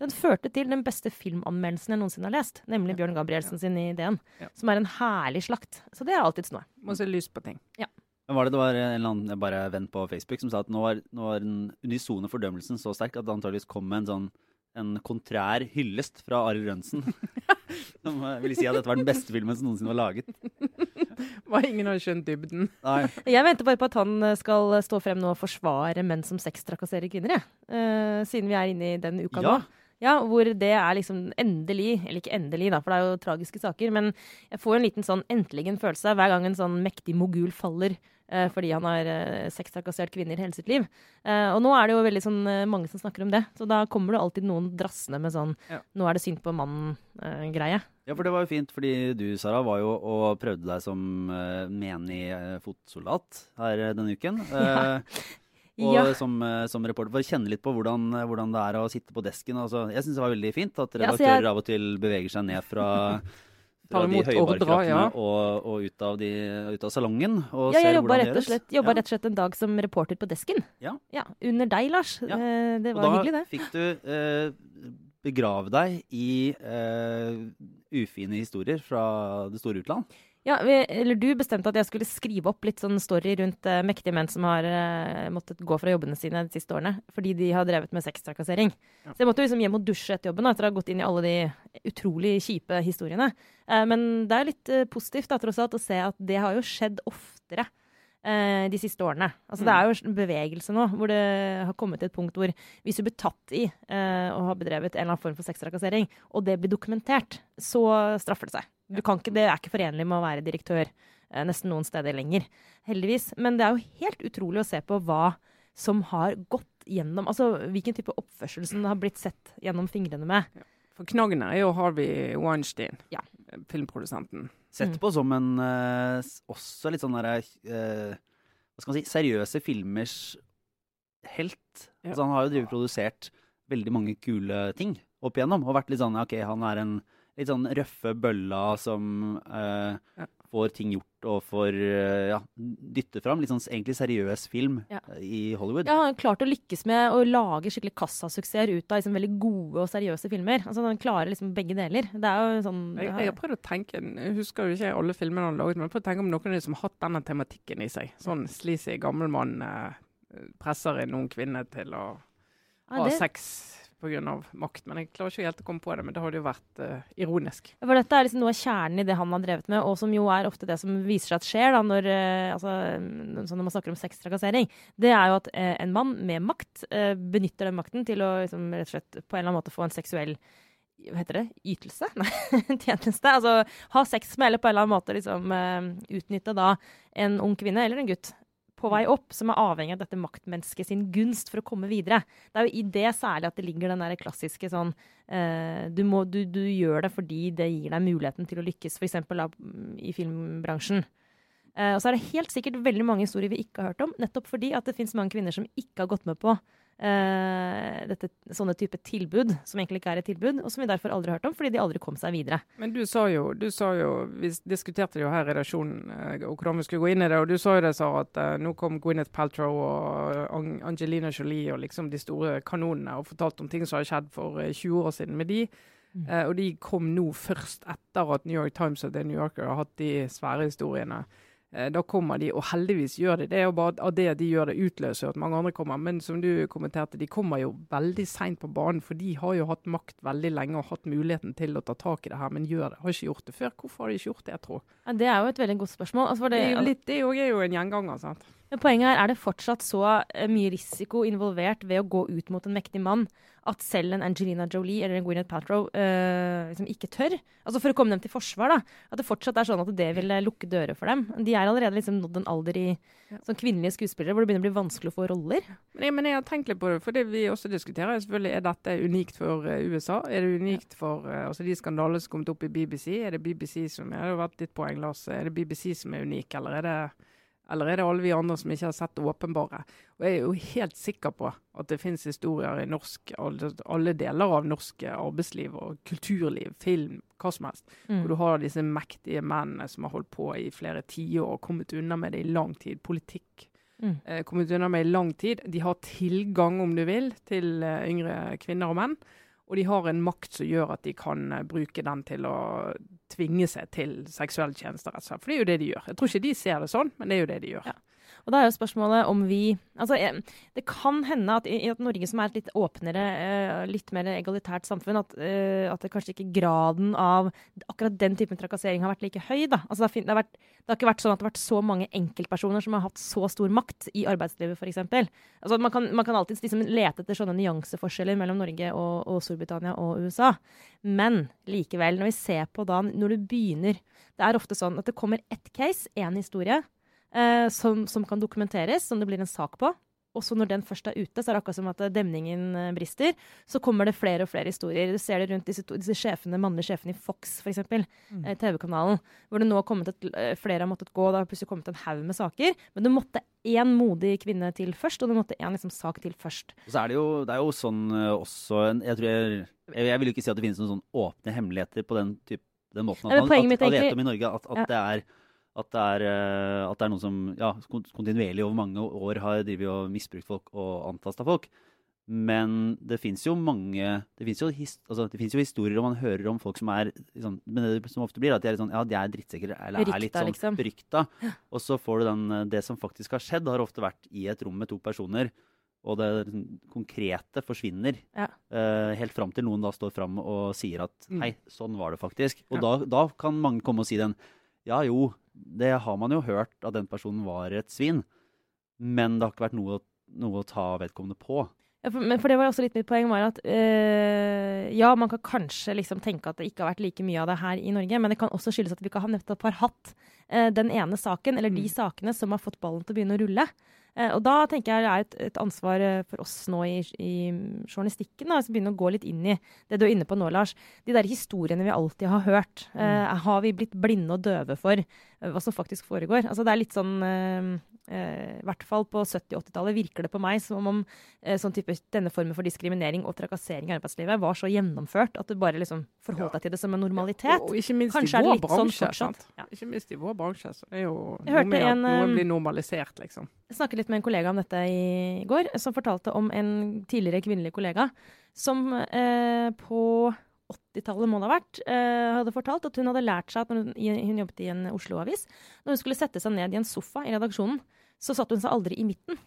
Speaker 3: Den førte til den beste filmanmeldelsen jeg noensinne har lest, nemlig Bjørn Gabrielsen sin i DN,
Speaker 2: Ja.
Speaker 3: som er en herlig slakt. Så det er alltids noe.
Speaker 2: Må se lys på ting.
Speaker 1: men var det det var en eller annen bare venn på Facebook som sa at nå var, nå var den unisone fordømmelsen så sterk at det antageligvis kom med en sånn en kontrær hyllest fra Arild Rønsen. som ville vil si at dette var den beste filmen som noensinne var laget.
Speaker 2: Var ingen har skjønt dybden.
Speaker 1: Nei.
Speaker 3: Jeg venter bare på at han eh, skal stå frem nå og forsvare menn som sextrakasserer kvinner, jeg. Uh, siden vi er inne i den uka
Speaker 1: Ja.
Speaker 3: nå. Ja, hvor det er liksom endelig, eller ikke endelig, da, for det er jo tragiske saker, men jeg får en liten sånn endelig en følelse hver gang en sånn mektig mogul faller eh, fordi han har uh, sextrakassert kvinner hele sitt liv. Eh, og nå er det jo veldig sånn eh, mange som snakker om det, så da kommer det alltid noen drassende med sånn
Speaker 2: Ja.
Speaker 3: 'nå er det synd på mannen'-greie.
Speaker 1: Ja, for det var jo fint, fordi du, Sara, var jo og prøvde deg som menig fotsoldat her eh, denne uken. Eh, og
Speaker 3: Ja.
Speaker 1: som, eh, som reporter, for å kjenne litt på hvordan, eh, hvordan det er å sitte på desken. Altså, jeg syns det var veldig fint at
Speaker 3: Ja,
Speaker 1: redaktører
Speaker 3: jeg-
Speaker 1: av og til beveger seg ned fra, fra de
Speaker 2: ordrer, ja.
Speaker 1: og, og ut, av de, ut av salongen. Og
Speaker 3: Ja, jeg jobba rett,
Speaker 1: Ja.
Speaker 3: rett og slett en dag som reporter på desken.
Speaker 1: Ja.
Speaker 3: Under deg, Lars.
Speaker 1: Ja.
Speaker 3: Eh, det var hyggelig, det.
Speaker 1: Da fikk du eh, begrave deg i eh, ufine historier fra det store utland.
Speaker 3: Ja, eller Du bestemte at jeg skulle skrive opp litt sånn story rundt uh, mektige menn som har uh, måttet gå fra jobbene sine de siste årene fordi de har drevet med sextrakassering.
Speaker 2: Ja.
Speaker 3: Så jeg måtte liksom hjem og dusje etter jobben da, etter å ha gått inn i alle de utrolig kjipe historiene. Uh, men det er litt positivt da, tross alt å se at det har jo skjedd oftere. de siste årene. Altså, Det er jo en bevegelse nå hvor det har kommet til et punkt hvor hvis du blir tatt i å ha bedrevet en eller annen form for sextrakassering, og det blir dokumentert, så straffer det seg. Du kan ikke, det er ikke forenlig med å være direktør eh, nesten noen steder lenger, heldigvis. Men det er jo helt utrolig å se på hva som har gått gjennom Altså hvilken type oppførsel som det har blitt sett gjennom fingrene med.
Speaker 2: For knaggen er jo Harvey Weinstein,
Speaker 3: Ja.
Speaker 2: filmprodusenten.
Speaker 1: Sett
Speaker 3: Mm.
Speaker 1: på som en eh, også litt sånn derre eh, Hva skal man si Seriøse filmers helt.
Speaker 2: Ja.
Speaker 1: Altså, han har jo drevet produsert veldig mange kule ting opp igjennom. Og vært litt sånn OK, han er en litt sånn røffe bølla som eh,
Speaker 2: Ja.
Speaker 1: får ting gjort og får eh, ja, dytte fram. Litt sånn egentlig seriøs film
Speaker 3: Ja.
Speaker 1: eh, i Hollywood.
Speaker 3: Ja, han har klart å lykkes med å lage skikkelig kassasuksesser ut av liksom veldig gode og seriøse filmer. Altså Han klarer liksom begge deler. Det er jo sånn
Speaker 2: Jeg, jeg har prøvd å tenke, jeg husker jo ikke alle filmene han har laget, men jeg har prøvd å tenke om noen av de som har hatt denne tematikken i seg. Sånn sleazy gammel mann eh, presser inn noen kvinner til å ha sex pga. makt. Men jeg klarer ikke helt å komme på det, men det hadde jo vært uh, ironisk.
Speaker 3: For dette er liksom noe av kjernen i det han har drevet med, og som jo er ofte det som viser seg at skjer da, når, uh, altså, sånn når man snakker om sextrakassering. Det er jo at uh, en mann med makt benytter den makten til å liksom, rett og slett på en eller annen måte få en seksuell hva heter det, ytelse? Nei, tjeneste. Altså ha sex med, eller på en eller annen måte liksom utnytte da en ung kvinne eller en gutt på vei opp, som er avhengig av dette maktmennesket sin gunst for å komme videre. Det er jo i det særlig at det ligger den der klassiske sånn uh, du, må, du, du, gjør det fordi det gir deg muligheten til å lykkes, f.eks. i filmbransjen. Uh, og så er det helt sikkert veldig mange historier vi ikke har hørt om, nettopp fordi at det fins mange kvinner som ikke har gått med på Uh, dette, sånne type tilbud, som egentlig ikke er et tilbud, og som vi derfor aldri har hørt om, fordi de aldri kom seg videre.
Speaker 2: Men du sa jo, du sa jo vi diskuterte det jo her i redaksjonen uh, hvordan vi skulle gå inn i det, og du sa jo det, sa at eh, nå kom Gwyneth Paltrow og Angelina Jolie og liksom de store kanonene og fortalte om ting som har skjedd for 20 år siden med de. Mm. og de kom nå først etter at New York Times og The New Yorker har hatt de svære historiene. Eh, da kommer de, og heldigvis gjør de det. jo bare av det de gjør det, utløser at mange andre kommer. Men som du kommenterte, de kommer jo veldig seint på banen. For de har jo hatt makt veldig lenge og hatt muligheten til å ta tak i det her, men gjør det. Har ikke gjort det før. Hvorfor har de ikke gjort det, jeg tror?
Speaker 3: Ja, det er jo et veldig godt spørsmål. Altså,
Speaker 2: det, det, er jo litt, det er jo en gjenganger. sant?
Speaker 3: Men poenget her er det fortsatt så uh, mye risiko involvert ved å gå ut mot en mektig mann at selv en Angelina Jolie eller en Gwyneth Paltrow uh, liksom ikke tør. Altså For å komme dem til forsvar, da. At det fortsatt er sånn at det vil lukke dører for dem. De er allerede liksom nådd en alder i som kvinnelige skuespillere hvor det begynner å bli vanskelig å få roller.
Speaker 2: Men men jeg har tenkt litt på det, for det vi også diskuterer, er selvfølgelig er dette unikt for uh, USA. Er det unikt for altså de skandalene som kommet opp i BBC? Er det BBC som er, det har vært ditt poeng, Lars. Er det BBC som er unik, eller er det eller er det alle vi andre som ikke har sett det åpenbare? Og jeg er jo helt sikker på at det finnes historier i norsk, alle deler av norsk arbeidsliv og kulturliv, film, hva som helst. Mm. Hvor du har disse mektige mennene som har holdt på i flere tiår og kommet unna med det i lang tid. Politikk. Mm. Eh, kommet unna med i lang tid. De har tilgang, om du vil, til uh, yngre kvinner og menn. Og de har en makt som gjør at de kan uh, bruke den til å tvinge seg til seksuelle tjenester. For det er jo det de gjør. Jeg tror ikke de ser det sånn, men det er jo det de gjør.
Speaker 3: Ja. Og da er jo spørsmålet om vi Altså, det kan hende at i, at Norge, som er et litt åpnere, uh, litt mer egalitært samfunn, at, uh, at kanskje ikke graden av akkurat den typen trakassering har vært like høy. da. Altså, det, har, vært, det, har, ikke vært sånn at det har vært så mange enkeltpersoner som har hatt så stor makt i arbeidslivet, f.eks. Altså, man, kan, kan alltid liksom lete etter sånne nyanseforskjeller mellom Norge og, og Storbritannia og USA. Men likevel, når vi ser på da, når du begynner Det er ofte sånn at det kommer ett case, én historie eh, som, som, kan dokumenteres, som det blir en sak på. Og så når den først er ute, så er det akkurat som at demningen eh, brister. Så kommer det flere og flere historier. Du ser det rundt disse, disse sjefene, mannlige sjefene i Fox, f.eks. Mm. Eh, TV-kanalen. Hvor det nå har kommet et, eh, flere har måttet gå. Det har plutselig kommet en haug med saker. Men det måtte én modig kvinne til først, og det måtte én liksom, sak til først.
Speaker 1: Så er det, jo, det er jo sånn også jeg, tror jeg, jeg, jeg vil jo ikke si at det finnes noen sånn åpne hemmeligheter på den, type, den måten at man, at, at at, i Norge. At, at ja. det er at det, er, eh, at det er noen som ja, kontinuerlig over mange år har og misbrukt folk og antasta folk. Men det fins jo mange Det fins jo, altså, jo, historier og man hører om folk som er liksom, Men det som ofte blir, at de er, sånn, ja, de er drittsekker eller er litt sånn liksom. berykta. Og så får du den eh, Det som faktisk har skjedd, har ofte vært i et rom med to personer. Og det liksom, konkrete forsvinner. Ja. Uh, helt fram til noen da står fram og sier at mm. hei, sånn var det faktisk. Og ja. da, da, kan mange komme og si den ja jo, det har man jo hørt at den personen var et svin, men det har ikke vært noe, noe å ta vedkommende på.
Speaker 3: Ja, for, men for det var også litt mitt poeng var at øh, ja, man kan kanskje liksom tenke at det ikke har vært like mye av det her i Norge, men det kan også skyldes at vi ikke har nettopp har hatt øh, den ene saken, eller de mm. sakene, som har fått ballen til å begynne å rulle. Uh, og da tenker jeg det er et, et ansvar for oss nå i, i journalistikken da, å begynne å gå litt inn i det du er inne på nå, Lars. De der historiene vi alltid har hørt. Uh, har vi blitt blinde og døve for hva som faktisk foregår? Altså Det er litt sånn Eh, I hvert fall på 70-80-tallet virker det på meg som om eh, sånn type, denne formen for diskriminering og trakassering i arbeidslivet var så gjennomført at du bare liksom forholdt deg til det som en normalitet.
Speaker 2: Og, og ikke minst Kanskje i vår sånn bransje. Sånn ja. Ikke minst i vår bransje. Så det er jo noe med at noe eh, blir normalisert, liksom.
Speaker 3: Jeg snakket litt med en kollega om dette i går, som fortalte om en tidligere kvinnelig kollega som eh, på 80-tallet må det ha vært, eh, hadde fortalt at hun hadde lært seg at hun, hun, jobbet i en Oslo-avis. Når hun skulle sette seg ned i en sofa i redaksjonen, så satte hun seg aldri i midten.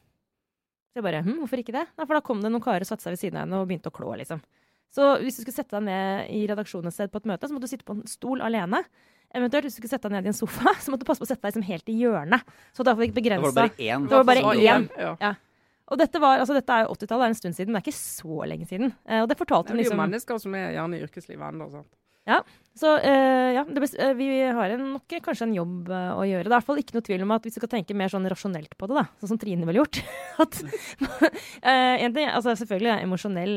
Speaker 3: Så jeg bare hm, hvorfor ikke det? Nei, for da kom det noen karer og satte seg ved siden av henne og begynte å klå, liksom. Så hvis du skulle sette deg ned i redaksjonen et sted på et møte, så måtte du sitte på en stol alene. Eventuelt hvis du skulle sette deg ned i en sofa, så måtte du passe på å sette deg liksom helt i hjørnet. Så da fikk begrensa
Speaker 1: Det var bare én.
Speaker 3: Det var bare én. Ja. Og dette, var, altså, dette er jo 80-tallet, det er en stund siden, det er ikke så lenge siden. Eh, og det fortalte hun liksom Det
Speaker 2: er jo
Speaker 3: liksom
Speaker 2: mennesker som er gjerne i yrkeslivet ennå. sant?
Speaker 3: Så uh, ja, det, bes- eh, vi har en, nok kanskje en jobb uh, å gjøre. Det er i hvert fall ikke noe tvil om at hvis vi skal tenke mer sånn rasjonelt på det, da, sånn som Trine ville gjort at, en ting, altså Selvfølgelig er emosjonell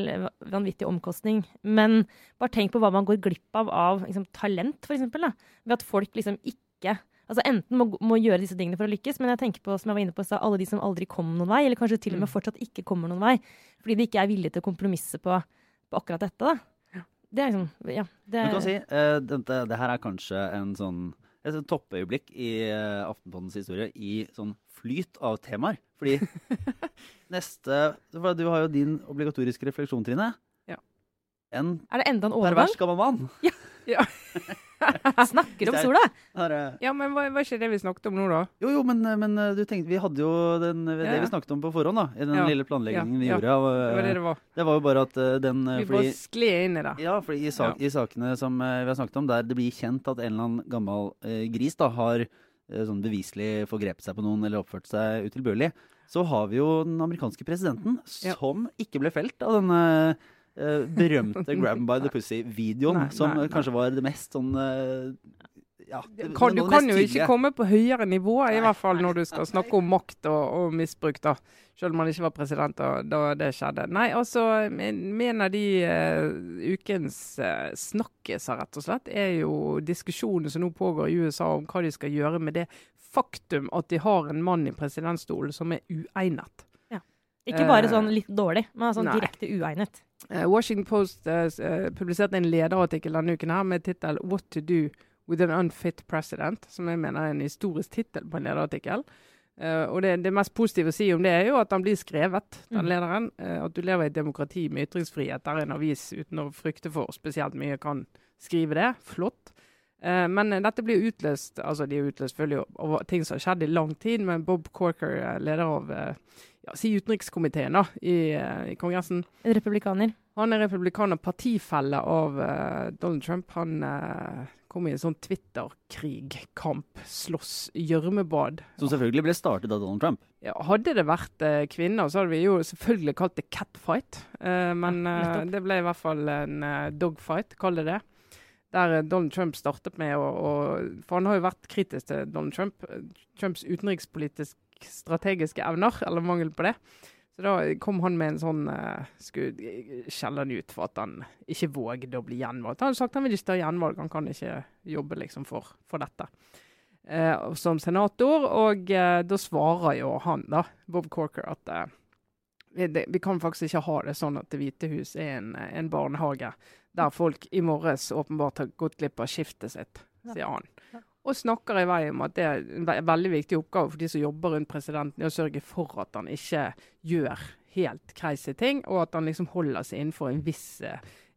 Speaker 3: vanvittig omkostning, men bare tenk på hva man går glipp av av liksom, talent, f.eks. Ved at folk liksom ikke Altså Enten må, må gjøre disse tingene for å lykkes, men jeg tenker på som jeg var inne på, så alle de som aldri kom noen vei, eller kanskje til og med
Speaker 2: Mm.
Speaker 3: fortsatt ikke kommer noen vei, fordi de ikke er villige til å kompromisse på, på akkurat dette. da. Det er liksom, ja, det,
Speaker 1: Du kan si, uh, dette, det her er kanskje en sånn et sånt toppøyeblikk i Aftenpåndens Aftenpådens historie i sånn flyt av temaer. Fordi neste for Du har jo din obligatoriske refleksjon, Trine.
Speaker 2: Ja.
Speaker 1: En
Speaker 3: Er det enda en overgang?
Speaker 1: pervers gammel mann.
Speaker 3: Snakker om sola!
Speaker 1: Eh,
Speaker 2: Ja, men hva var ikke det vi snakket om nå, da?
Speaker 1: jo, jo, men, men eh, du tenkte Vi hadde jo den, det
Speaker 2: Ja, ja.
Speaker 1: vi snakket om på forhånd, da. I den
Speaker 2: Ja.
Speaker 1: lille planleggingen vi
Speaker 2: Ja, ja.
Speaker 1: gjorde. Av,
Speaker 2: Det var det
Speaker 1: eh,
Speaker 2: det var.
Speaker 1: det var jo bare at eh, den eh,
Speaker 2: Vi
Speaker 1: fordi,
Speaker 2: bare skled inn i det.
Speaker 1: Ja, fordi i, sak, i sakene som eh, vi har snakket om, der det blir kjent at en eller annen gammel eh, gris da har eh, sånn beviselig forgrepet seg på noen eller oppført seg utilbørlig, så har vi jo den amerikanske presidenten
Speaker 2: Ja.
Speaker 1: som ikke ble felt av denne eh, berømte Grab by the pussy-videoen, som
Speaker 2: nei,
Speaker 1: nei. kanskje var det mest sånn eh, ja, det-
Speaker 2: Kan,
Speaker 1: det
Speaker 2: du kan jo ikke komme på høyere nivå, i hvert fall når du skal snakke om makt og, og misbruk, da. Selv om han ikke var president da, da det skjedde. Nei, altså, en av de uh, ukens uh, snakkiser, rett og slett, er jo diskusjonen som nå pågår i USA om hva de skal gjøre med det faktum at de har en mann i presidentstolen som er uegnet.
Speaker 3: Ikke bare
Speaker 2: Eh,
Speaker 3: sånn litt dårlig, men sånn direkte uegnet.
Speaker 2: Eh, Washington Post eh, eh, publiserte en lederartikkel denne uken her med tittel 'What to do with an unfit president', som jeg mener er en historisk tittel på en lederartikkel. Uh, og det, det mest positive å si om det er jo at han blir skrevet, den
Speaker 3: Mm.
Speaker 2: lederen. Uh, at du lever i et demokrati med ytringsfrihet, der en avis uten å frykte for spesielt mye kan skrive det. Flott. Eh, men dette blir utløst altså de er utløst selvfølgelig av ting som har skjedd i lang tid, men Bob Corker, eh, leder av eh, ja, si utenrikskomiteen da, i, i Kongressen,
Speaker 3: En republikaner.
Speaker 2: han er republikaner, partifelle av Donald Trump. Han kom i en sånn Twitter-krig-kamp, slåss, gjørmebad.
Speaker 1: Som selvfølgelig ble startet av Donald Trump.
Speaker 2: Ja, hadde det vært eh, kvinner, så hadde vi jo selvfølgelig kalt det catfight. Eh, men eh, det ble i hvert fall en dogfight, kall det det. Der eh, Donald Trump startet med å, For han har jo vært kritisk til Donald Trump. eh, Trumps utenrikspolitisk strategiske evner, eller mangel på det. Så da kom han med en sånn uh, skjelle han ut for at han ikke vågde å bli gjenvalgt. Han har sagt han vil ikke ta gjenvalg, han kan ikke jobbe liksom for, for dette. Eh, som senator, og eh, da svarer jo han, da, Bob Corker, at vi, det, vi kan faktisk ikke ha det sånn at Det hvite hus er en, en barnehage der folk i morges åpenbart har gått glipp av skiftet sitt, sier han. Og snakker i vei om at det er en ve veldig viktig oppgave for de som jobber rundt presidenten, er å sørge for at han ikke gjør helt crazy ting, og at han liksom holder seg innenfor en viss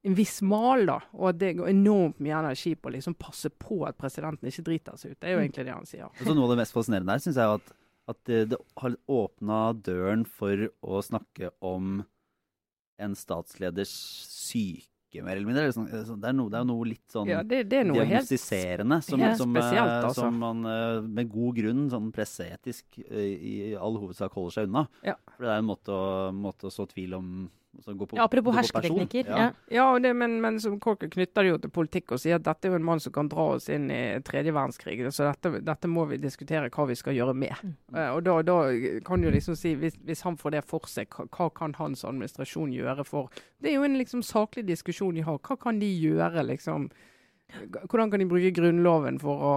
Speaker 2: en viss mal, da, og at det går enormt mye energi på å liksom passe på at presidenten ikke driter seg ut. Det er jo
Speaker 3: Mm.
Speaker 2: egentlig det han sier.
Speaker 1: Og så Noe av det mest fascinerende her syns jeg er at, at det, det har åpna døren for å snakke om en statsleders syke, mer eller mindre. Sånn, sånn- det, er noe, det er noe litt sånn
Speaker 2: Ja, det, det noe helt
Speaker 1: diagnostiserende som, som, eh,
Speaker 2: altså.
Speaker 1: som man eh, med god grunn, sånn presseetisk, eh, i all hovedsak holder seg unna.
Speaker 2: Ja.
Speaker 1: For det er en måte å, måte å så tvil om altså på,
Speaker 3: Ja, apropos hersketeknikker.
Speaker 1: Ja.
Speaker 3: Ja.
Speaker 2: Ja, og det, men, men som Corker knytter det jo til politikk og sier at dette er jo en mann som kan dra oss inn i tredje verdenskrig. Så dette, dette må vi diskutere hva vi skal gjøre med.
Speaker 3: Mm.
Speaker 2: Uh, og da, da kan du liksom si, hvis, hvis han får det for seg, hva, hva kan hans administrasjon gjøre for Det er jo en liksom saklig diskusjon de har. Hva kan de gjøre, liksom? Hvordan kan de bruke Grunnloven for å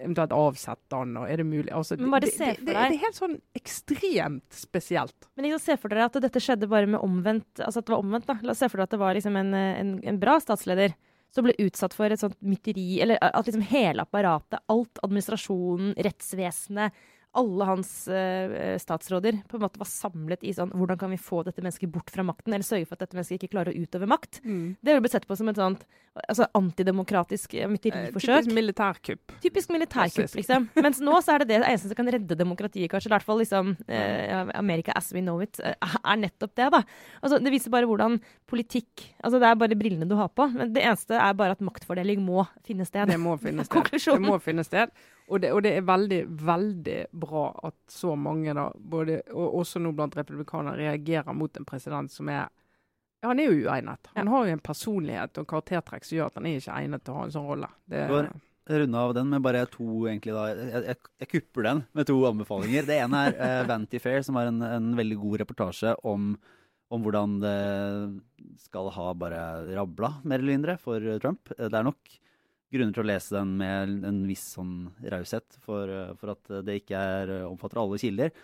Speaker 2: eventuelt avsette han, og er det mulig? Altså,
Speaker 3: Men bare
Speaker 2: det,
Speaker 3: se for deg.
Speaker 2: det, det er helt sånn ekstremt spesielt.
Speaker 3: Men liksom, se for dere at dette skjedde bare med omvendt Altså at det var omvendt, da. La oss se for dere at det var liksom en, en, en bra statsleder som ble utsatt for et sånt mytteri, eller at liksom hele apparatet, alt, administrasjonen, rettsvesenet, alle hans eh, statsråder på en måte var samlet i sånn Hvordan kan vi få dette mennesket bort fra makten, eller sørge for at dette mennesket ikke klarer å utøve makt? Det ville blitt sett på som et sånt altså antidemokratisk eh,
Speaker 2: Eh,
Speaker 3: mytteriforsøk.
Speaker 2: Typisk militærkupp.
Speaker 3: Typisk militærkupp, liksom. Mens nå så er det det eneste som kan redde demokratiet, kanskje. I hvert fall liksom eh, America as we know it eh, er nettopp det, da. Altså, det viser bare hvordan politikk Altså, det er bare brillene du har på. Men det eneste er bare at maktfordeling må finne sted.
Speaker 2: Det må finne sted.
Speaker 3: Konklusjonen.
Speaker 2: Det må finne sted. Og det, og det er veldig, veldig bra at så mange, da, både, og også nå blant republikanere, reagerer mot en president som er ja, Han er jo uegnet. Han har jo en personlighet og karaktertrekk som gjør at han er ikke egnet til å ha en sånn rolle. Det,
Speaker 1: runde av den med bare to egentlig da Jeg, jeg, jeg kupper den med to anbefalinger. Det ene er eh, Vanty Fair, som har en, en veldig god reportasje om, om hvordan det skal ha bare rabla, mer eller mindre, for eh, Trump. Eh, Det er nok grunner til å lese den med en viss sånn raushet for, eh, for at det ikke er, eh, omfatter alle kilder.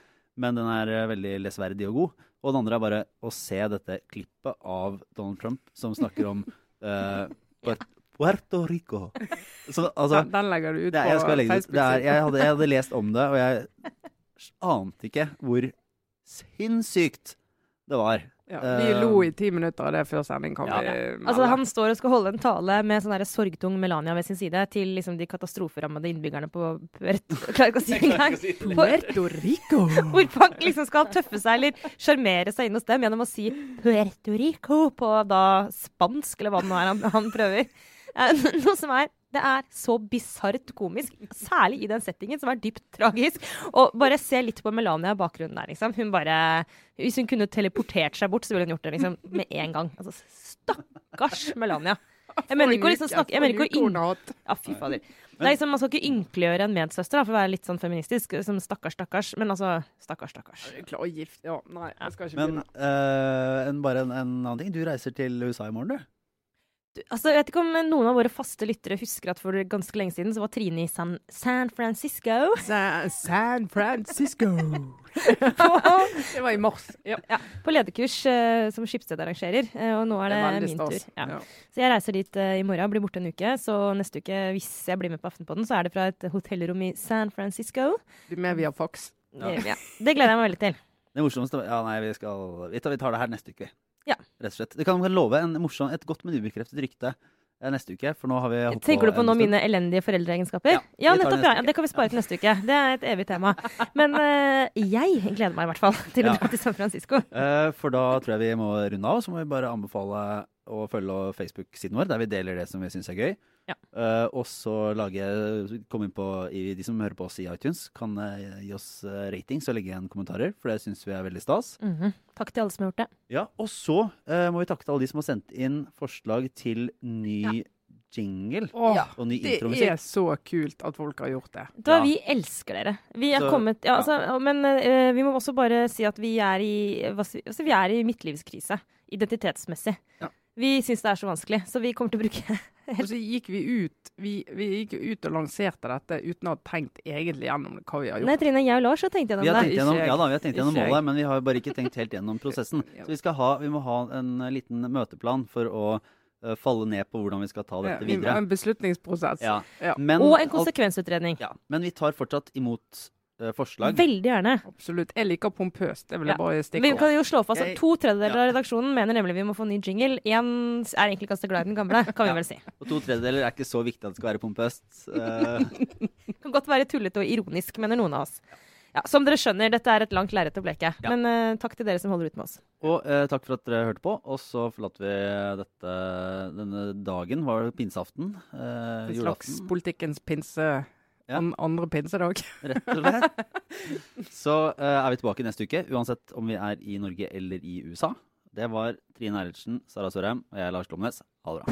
Speaker 1: Men den er eh, veldig lesverdig og god. Og den andre er bare å se dette klippet av Donald Trump som snakker om uh, Puer- Puerto Rico. Så, altså,
Speaker 2: den, den legger du ut
Speaker 1: det, er-
Speaker 2: på. Facebook.
Speaker 1: det er, jeg, hadde, jeg hadde lest om det, og jeg ante ikke hvor sinnssykt det var.
Speaker 2: Ja, vi
Speaker 1: eh,
Speaker 2: lo i ti minutter av det før sending, kom.
Speaker 1: Ja.
Speaker 3: Altså, han står og skal holde en tale med sånn sorgtung Melania ved sin side til liksom, de katastroferammede innbyggerne på Puerto Klarer ikke å si det engang.
Speaker 2: Puerto Rico!
Speaker 3: Hvorfor han liksom skal tøffe seg eller sjarmere seg inn hos dem gjennom å si Puerto Rico på da spansk, eller hva det nå er han, han prøver. Eh, Noe som er Det er så bisart komisk, særlig i den settingen, som er dypt tragisk. Og bare se litt på Melania i bakgrunnen der, liksom. Hun bare Hvis hun kunne teleportert seg bort, så ville hun gjort det liksom med en gang. Altså, stakkars Melania. Jeg mener ikke å liksom snakke Jeg mener ikke å inn... Ja, fy fader. Er liksom, Man skal ikke ynkeliggjøre en medsøster, da, for å være litt sånn feministisk. Som stakkars, stakkars. Men altså, stakkars, stakkars.
Speaker 2: Klar gift Ja, nei, jeg skal ikke
Speaker 1: Men
Speaker 2: begynne.
Speaker 1: eh, en, bare en, en annen ting. Du reiser til USA i morgen, du.
Speaker 3: Du, altså, jeg vet ikke om noen av våre faste lyttere husker at for ganske lenge siden så var Trine i San, San Francisco.
Speaker 2: Sa San Francisco. det var i mars. Ja.
Speaker 3: Ja, på lederkurs uh, som Skipsted arrangerer. Uh, og nå er det,
Speaker 2: veldig
Speaker 3: min
Speaker 2: stas.
Speaker 3: tur. Ja.
Speaker 2: Ja.
Speaker 3: Så jeg reiser dit uh, i morgen, blir borte en uke. Så neste uke, hvis jeg blir med på Aftenpodden, så er det fra et hotellrom i San Francisco.
Speaker 2: Du er med via Fox.
Speaker 1: Ja.
Speaker 3: Eh, Ja. Det gleder jeg meg veldig til.
Speaker 1: Det morsomste Ja, nei, vi skal Vi tar, vi tar det her neste uke.
Speaker 3: Ja.
Speaker 1: Rett og slett. Det kan love en morsom, et godt, men ubekreftet rykte eh, neste uke, for nå har vi
Speaker 3: Tenker du på nå mine elendige foreldreegenskaper?
Speaker 1: Ja,
Speaker 3: Ja, nettopp. Ja. Det kan vi spare til neste uke. Det er et evig tema. Men uh, jeg gleder meg i hvert fall til å dra til San Francisco.
Speaker 1: Uh, for da tror jeg vi må runde av, så må vi bare anbefale å følge Facebook-siden vår, der vi deler det som vi syns er gøy.
Speaker 3: Ja.
Speaker 1: Uh, og så lage Komme inn på De som hører på oss i iTunes, kan uh, gi oss eh, ratings og legge igjen kommentarer, for det syns vi er veldig stas.
Speaker 3: Mhm. Takk til alle som har gjort det.
Speaker 1: Ja, Og så uh, må vi takke til alle de som har sendt inn forslag til ny jingle
Speaker 2: Åh,
Speaker 3: Ja.
Speaker 1: og ny
Speaker 2: det er så kult at folk har gjort det.
Speaker 3: Da,
Speaker 1: Ja.
Speaker 3: Vi elsker dere. Vi er
Speaker 1: Så-
Speaker 3: kommet ja,
Speaker 1: ja.
Speaker 3: altså, Men vi må også bare si at vi er i, hva altså, vi er i midtlivskrise. Identitetsmessig.
Speaker 1: Ja.
Speaker 3: Vi syns det er så vanskelig, så vi kommer til å bruke
Speaker 2: Og så gikk vi ut vi, vi gikk ut og lanserte dette uten å ha tenkt egentlig gjennom hva vi har gjort. Nei.
Speaker 3: Trine, jeg og Lars har tenkt
Speaker 1: Vi
Speaker 3: gjennom
Speaker 1: har
Speaker 3: det.
Speaker 1: tenkt gjennom, ja da, vi har tenkt gjennom målet, men vi har bare ikke tenkt helt gjennom prosessen. Så vi, skal ha, vi må ha en eh, liten møteplan for å eh, falle ned på hvordan vi skal ta dette videre.
Speaker 2: en beslutningsprosess.
Speaker 1: Ja.
Speaker 2: Ja.
Speaker 1: Men,
Speaker 3: Og en konsekvensutredning.
Speaker 1: ja, men vi tar fortsatt imot forslag.
Speaker 3: Veldig gjerne.
Speaker 2: Absolutt. Jeg liker pompøst. Det vil
Speaker 3: Ja.
Speaker 2: jeg bare stikke
Speaker 3: Vi kan jo slå fast at To tredjedeler
Speaker 1: ja.
Speaker 3: av redaksjonen mener nemlig vi må få ny jingle. Én er egentlig ganske glad i den gamle, kan vi
Speaker 1: Ja.
Speaker 3: vel si.
Speaker 1: Og to tredjedeler er ikke så viktig at det skal være pompøst. det
Speaker 3: Kan godt være tullete og ironisk, mener noen av oss. Ja, Som dere skjønner, dette er et langt lerret å bleke.
Speaker 1: Ja.
Speaker 3: Men uh, takk til dere som holder ut med oss.
Speaker 1: og uh, takk for at dere hørte på. Og så forlater vi dette denne dagen. Var det pinseaften? Uh,
Speaker 2: En slags politikkens pinse...
Speaker 1: Ja.
Speaker 2: An, andre pinsedag.
Speaker 1: rett og slett. Så uh, er vi tilbake neste uke, uansett om vi er i Norge eller i USA. Det var Trine Eilertsen, Sara Sørheim og jeg, Lars Glomnes. Ha det bra.